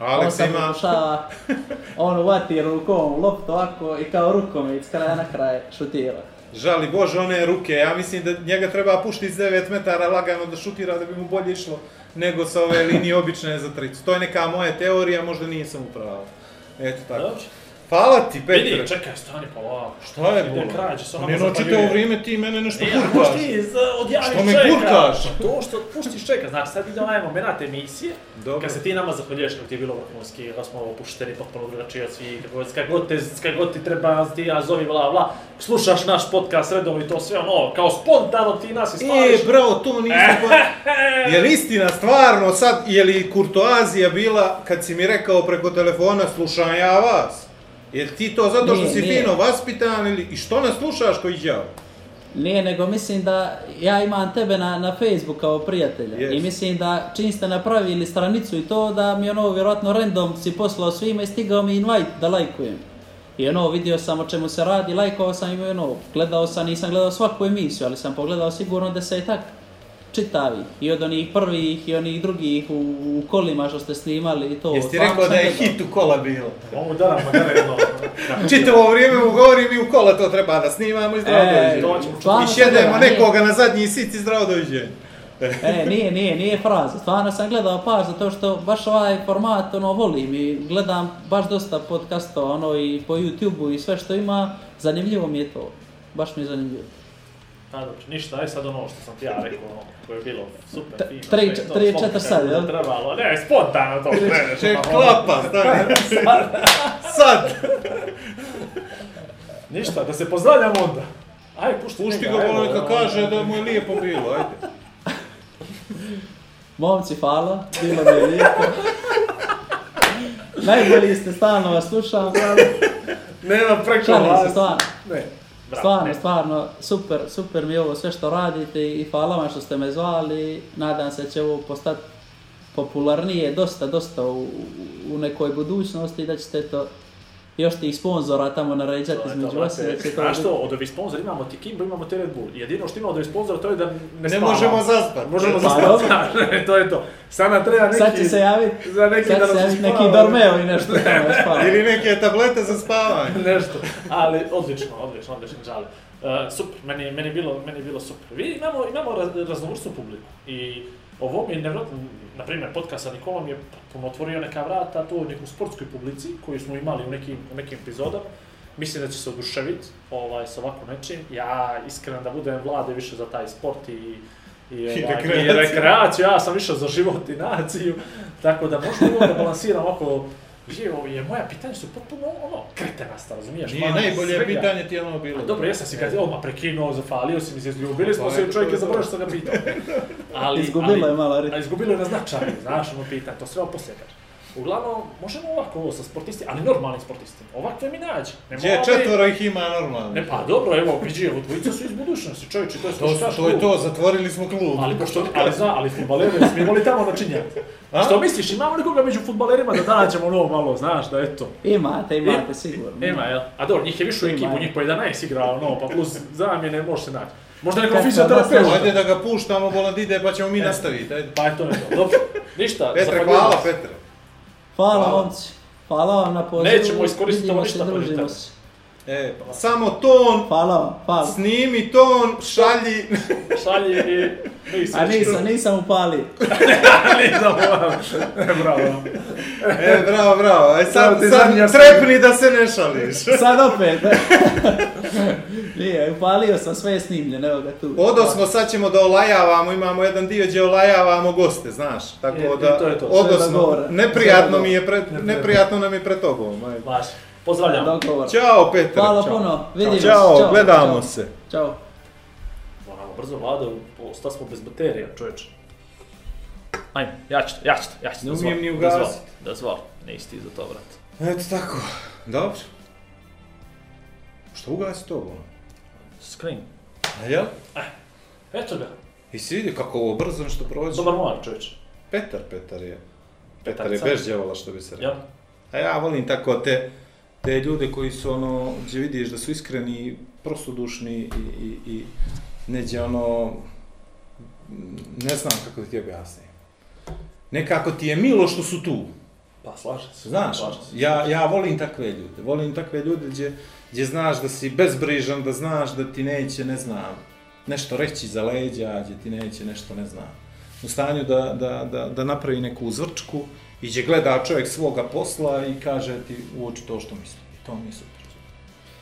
on
Aleks
sad
ima...
pokušava, on uvati rukom loptu ovako i kao rukom s kraja na kraj šutira.
Žali Bože one ruke, ja mislim da njega treba puštiti s 9 metara lagano da šutira da bi mu bolje išlo nego sa ove linije obične za tricu. To je neka moja teorija, možda nisam upravo. Eto tako.
Dobro.
Hvala ti, Petre.
Vidi, čekaj, stani pa ovako.
Šta je
Ide
bilo?
krađe, se
Pa
onako
Ne noći
zapaljuje.
ovo vrijeme ti mene nešto
E, a možeš
kurkaš.
ti za- odjaviš
Što me
čeka.
gurkaš?
Pa To što puštiš čeka, znači sad ide onaj moment emisije,
Dobro.
kad se ti nama zapaljuješ kako ti je bilo vrhunski, da smo opušteni, potpuno drugačiji od svih, kako, kako, god te, kako ti treba, ti ja zovi, bla, bla, slušaš naš podcast redovno i to sve ono, kao spontano ti nas
E,
ispališ.
bravo, to nisam pa... Je li istina, stvarno, sad, je li kurtoazija bila, kad si mi rekao preko telefona, slušam ja vas? Jel ti to zato što
Nije,
si
nije.
fino vaspitan ili... I što nas slušaš koji đavo?
Nije, nego mislim da ja imam tebe na, na Facebook kao prijatelja.
Yes.
I mislim da čim ste napravili stranicu i to, da mi ono vjerojatno random si poslao svima i stigao mi invite da lajkujem. I ono, vidio sam o čemu se radi, lajkovao sam i ono, gledao sam, nisam gledao svaku emisiju, ali sam pogledao sigurno desetak čitavi. I od onih prvih i onih drugih u, u kolima što ste snimali i to.
Jesi
stvarno
rekao da je hit u kola bilo?
Mogu da nam da jedno.
Čitavo vrijeme mu govorim i u kola to treba da snimamo i zdravo
E,
dođe. I šedemo nekoga na zadnji sit i zdravo dođe.
E, nije, nije, nije fraza. Stvarno sam gledao par zato što baš ovaj format ono volim i gledam baš dosta podcastova ono i po YouTube-u i sve što ima, zanimljivo mi je to. Baš mi je zanimljivo.
A dobro, ništa, aj sad ono što sam ti ja rekao, ono, koje je bilo super, fino.
tri-
sve to,
tri,
slobodno
četiri sad, jel?
Trebalo, ne, spontano to kreneš.
Ček,
ono,
klapa, stani. Sad.
Ništa, da se pozdravljamo onda. Aj, pušti,
Pušti ga,
evo,
ono neka
evo,
kaže da mu je lijepo bilo, ajde.
Momci, hvala, bilo mi je lijepo. Najbolji ste, stalno vas slušam.
Nema preko
Šalim se,
vas.
stvarno.
Ne, bravo,
Stvarno, stvarno, super, super mi je ovo sve što radite i hvala vam što ste me zvali. Nadam se da će ovo postati popularnije dosta, dosta u, u nekoj budućnosti da ćete to još tih sponzora tamo naređati između vas.
Znaš što, od ovih sponzora imamo ti Kimbo, imamo ti Red Bull. Jedino što ima od ovih sponzora to je da ne,
Ne
spavamo.
možemo zaspat.
Možemo
Pa
znaš, to je to. Sada treba neki...
Sad će se javiti,
Za neki
sad
da
će se
nas
javiti neki
uspava.
dormeo i nešto tamo da spava.
Ili neke tablete za spavanje.
nešto. Ali odlično, odlično, odlično žali. Uh, super, meni, je- meni, je bilo, meni je bilo super. Vi imamo, imamo raz, publiku i ovo mi je nevjerojatno, na primjer, podcast sa Nikolom je potpuno otvorio neka vrata tu u nekoj sportskoj publici koju smo imali u nekim, u nekim epizodama. Mislim da će se oduševiti ovaj, sa ovako nečim. Ja iskreno da budem vlade više za taj sport i, i, ovaj, i
rekreaciju.
rekreaciju. Ja sam više za život i naciju. Tako da možemo ovo da balansiram oko Živo je, moja pitanja su potpuno ono, kretenasta, razumiješ?
Nije najbolje
svega.
pitanje ti je ono bilo.
A dobro, jesam si ga odmah prekinuo, zafalio si mi se, izgubili smo
Pa,
se, čovjek je
je to.
zaboravio što ga pitao. Ali,
Izgubilo
ali,
je malo
A
ritma.
izgubilo je na značaju, znaš, ono pitanje, to sve ovo poslije kaže. Uglavnom, možemo ovako ovo sa sportisti, ali normalnim sportistima. Ovakve mi nađi. Ne
Gdje
mora
četvoro ih ima normalno.
Ne, pa dobro, evo, vidi, evo, dvojica su iz budućnosti, čovječe, to je
To, su, to je to, zatvorili smo klub.
Ali pošto, ali zna, ali futbaleri, smijemo li tamo načinjati?
A?
Što misliš, imamo nekoga među futbalerima da nađemo ono malo, znaš, da eto.
Imate, imate, sigurno.
Ima, jel? A dobro, njih je više u ekipu, njih po 11 igra, ono, pa plus zamjene može se naći. Možda neko fizioterapeut.
Ajde da ga puštamo, bolan ide pa ćemo mi
E.
nastaviti. Ajde.
Pa je to ne to. Dobro, ništa.
Petre, hvala. Petre.
Hvala, momci. Hvala vam na pozivu.
Nećemo iskoristiti
Vidimo
ovo
se,
ništa,
družimo se.
E, samo ton,
Hvala vam, hvala.
snimi ton, šalji.
Šalji i nisam.
A nisam, nisam upalio.
nisam moram. Bravo.
E, bravo, bravo. E, sad,
ti
sad trepni da se ne šališ.
Sad opet. Nije, upalio sam sve je snimljeno, evo ga tu.
Odosno, sad ćemo da olajavamo, imamo jedan dio gdje olajavamo goste, znaš. Tako da,
to je to.
Gore.
neprijatno mi je pred, neprijatno nam je pred tobom.
Baš. Pozdravljam.
Dogovor.
Ćao, Petar.
Hvala
Ćao.
puno, vidimo se.
Ćao, gledamo se.
Ćao.
Moramo brzo vlada, ostali smo bez baterija, čovječe. Ajme, ja ću to, ja ću to, ja ću to.
Ne umijem ni ugasiti.
Dozvoli, nisi ti za to, brat.
Eto tako. Dobro. Što ugasi to, ono?
Screen.
A jel?
Eto ga.
I si vidio kako ovo brzo nešto prođe?
Dobar momak, čovječe.
Petar, Petar je. Petar je djevola, što bi se rekao.
Jel?
A ja volim tako te, te ljude koji su ono, gdje vidiš da su iskreni, prostodušni i, i, i neđe ono, ne znam kako ti objasnim. Nekako ti je milo što su tu.
Pa, slažem se.
Znaš,
slažem se.
ja, ja volim takve ljude. Volim takve ljude gdje, gdje znaš da si bezbrižan, da znaš da ti neće, ne znam, nešto reći za leđa, gdje ti neće nešto, ne znam, u stanju da, da, da, da napravi neku uzvrčku i gdje gleda čovjek svoga posla i kaže ti u oči to što misli. I to mi je super.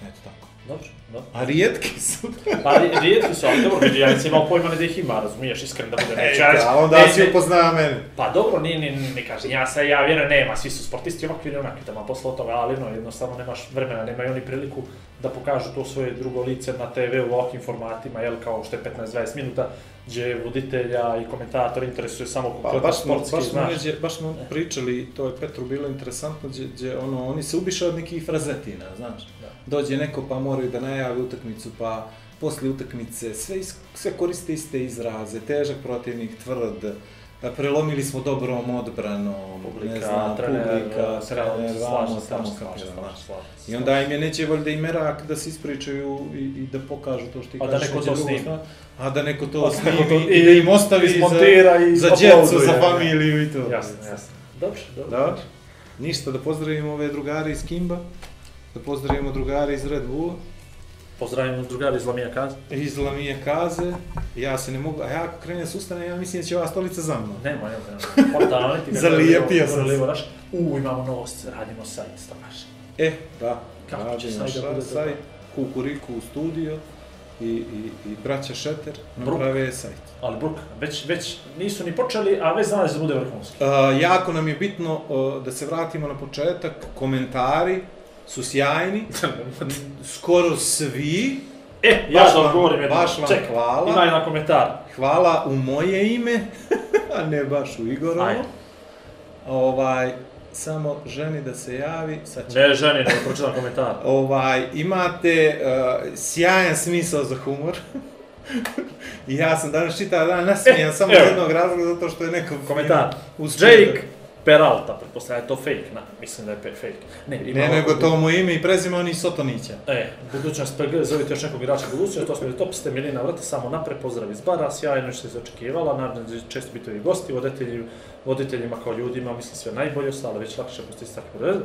Eto tako.
Dobro, dobro.
A rijetki su.
Pa, ri- rijetki su, ali dobro, vidi, ja nisam imao pojma da ih ima, razumiješ, iskreno da bude neće. ja reći,
a onda
ne,
si
ne,
upozna mene.
Pa dobro, nije, nije, ne kažem, ja se, ja vjerujem, nema, svi su sportisti ovakvi ili onakvi, tamo posle od toga, ali no, jednostavno nemaš vremena, nemaju oni priliku da pokažu to svoje drugo lice na TV u ovakvim formatima, jel, kao što je 15-20 minuta, gdje voditelja i komentator interesuje samo
Pa
konkretno
baš smo,
sportski,
baš smo,
znaš.
neđe, baš smo pričali, to je Petru bilo interesantno, gdje, gdje ono, oni se ubiše od nekih frazetina, znaš.
Da.
Dođe neko pa moraju da najavi utakmicu, pa poslije utakmice, sve, is, sve koriste iste izraze, težak protivnik, tvrd, pa prelomili smo dobrom odbranom, ne
Publika,
znam,
trener,
publika, trener, vamo, tamo, kako
se.
I onda im je neće valjda i merak da se ispričaju i, i da pokažu to što ti
A da
kažeš
neko to snimi.
A da neko to
da
snimi
to-
i, da im ostavi
izmontira
za,
i
za djecu, za familiju i to.
Jasno, jasno. Dobro, dobro.
Da. Ništa, da pozdravimo ove drugare iz Kimba, da pozdravimo drugare iz Red Bulla,
Pozdravimo drugari iz Lamija Kaza.
iz Lamije Kaze, ja se ne mogu, a ja ako krenem s ustane, ja mislim da će ova stolica za mnom.
Nema, nema, nema. Spontano, ti ga
Zalijepio sam se.
U, imamo novost, radimo sajt, stavaš.
E, da,
Kako će sajt da bude
sajt, Kukuriku u studio i, i, i braća Šeter naprave sajt.
Ali Bruk, već, već nisu ni počeli, a već znali da bude vrhunski.
Uh, jako nam je bitno uh, da se vratimo na početak, komentari su sjajni, skoro svi,
E, ja
Baš
da
vam-
odgovorim jedno.
baš vam
Čekaj,
hvala.
ima jedan komentar.
hvala u moje ime, a ne baš u Igorovo.
Ajde.
Ovaj, samo ženi da se javi, sad
Ne ženi, nego pročitam komentar.
Ovaj, imate uh, sjajan smisao za humor. Ja sam danas čitao dan nasmijan samo iz
evo.
jednog razloga zato što je neko
Komentar.
uspio
Jake Peralta, pretpostavljam je to fake, na, mislim da je pe- fake. Ne,
da-
ima
Ne, nego
ovako-
to mu ime i prezime, on iz Sotonića.
E, budućnost PG, zovite još nekog igrača budućnosti, to smo je top, ste Milina Vrta, samo napred, pozdrav iz bara, sjajno što se očekivala, naravno da često biti ovi gosti, voditelji, voditeljima kao ljudima, mislim sve najbolje, ostale već lakše postići takve red.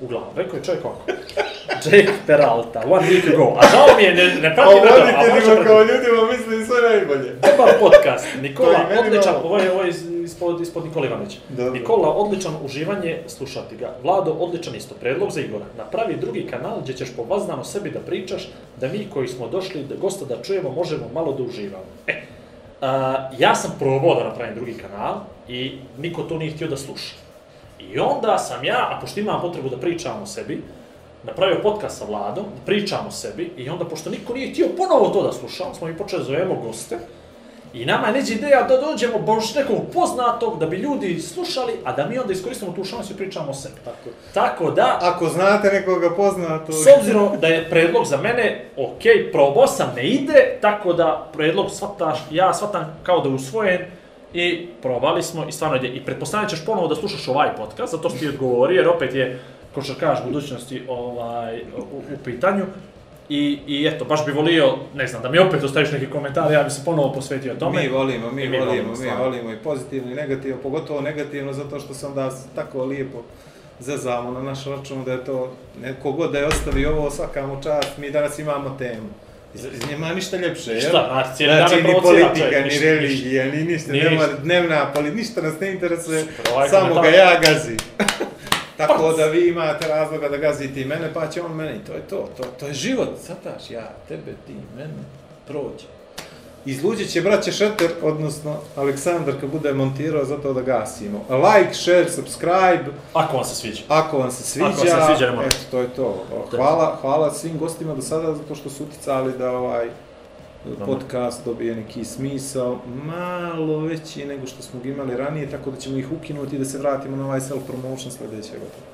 Uglavnom, rekao je čovjek ovako. Jake Peralta, one week ago, a žao mi je, ne, ne pratim
A
redom, a
voditeljima kao ljudima misli sve najbolje.
Dobar podcast,
To
Nikola, odličan, ovo je, ovo je iz- ispod, ispod Nikola Ivanića.
Dobro.
Nikola, odličan uživanje, slušati ga. Vlado, odličan isto, predlog za Igora. Napravi drugi kanal gdje ćeš po vaznano sebi da pričaš, da mi koji smo došli da gosta da čujemo, možemo malo da uživamo. E, a, ja sam probao da napravim drugi kanal i niko to nije htio da sluša. I onda sam ja, a pošto imam potrebu da pričam o sebi, napravio podcast sa Vladom, pričam o sebi i onda, pošto niko nije htio ponovo to da sluša, smo mi počeli zovemo goste, I nama je neđe ideja da dođemo baš nekog poznatog, da bi ljudi slušali, a da mi onda iskoristimo tu šansu i pričamo o sebi. Tako, Tako da,
Ako znate nekoga poznatog...
s obzirom da je predlog za mene, ok, probao sam, ne ide, tako da predlog shvataš, ja shvatam kao da je usvojen i probali smo i stvarno ide. I pretpostavljam ćeš ponovo da slušaš ovaj podcast, zato što ti odgovori, jer opet je, ko što kažeš, budućnosti ovaj, u, u pitanju. I, I eto, baš bi volio, ne znam, da mi opet ostaviš neki komentar, ja bi se ponovo posvetio tome.
Mi volimo, mi,
I mi
volimo,
volimo,
mi volimo i pozitivno i negativno, pogotovo negativno zato što sam da tako lijepo zezamo na naš račun da je to, neko god da je ostavio ovo, svaka mu čast, mi danas imamo temu. Iz, nema ništa ljepše, jel?
Šta, znači, cijeli
Znači,
dan
ni politika, ni
ništa,
religija, ni ništa,
Ništa.
nema dnevna politika, ništa nas ne interesuje,
Ovaj
samo ga ja gazim. Tako da vi imate razloga da gazite i mene, pa će on mene, i to je to, to, to je život, sataš, ja, tebe, ti, mene, prođe. Izluđit će braće Šeter, odnosno Aleksandar kad bude montirao zato da gasimo. Like, share, subscribe,
Ako vam se sviđa.
ako vam se sviđa,
Ako vam se sviđa, ne morate.
eto, to je to. Hvala, hvala svim gostima do sada zato što su uticali da ovaj podcast dobije neki smisao malo veći nego što smo ga imali ranije, tako da ćemo ih ukinuti i da se vratimo na ovaj self-promotion sljedeće godine.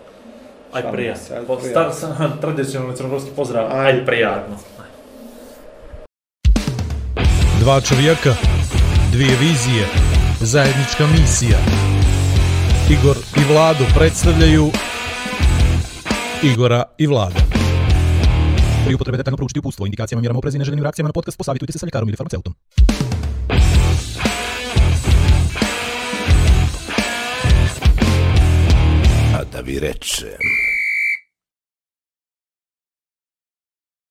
Aj prijatno.
aj.
Star, sam, tradicionalni crnogorski pozdrav,
Aj
aj prijatno.
Dva čovjeka, dvije vizije, zajednička misija. Igor i Vlado predstavljaju Igora i Vlada. Pri upotrebe detaljno proučiti upustvo, indikacijama, mjerama oprezi i neželjenim reakcijama na podcast, posavitujte se sa ljekarom ili farmaceutom.
A da vi rečem...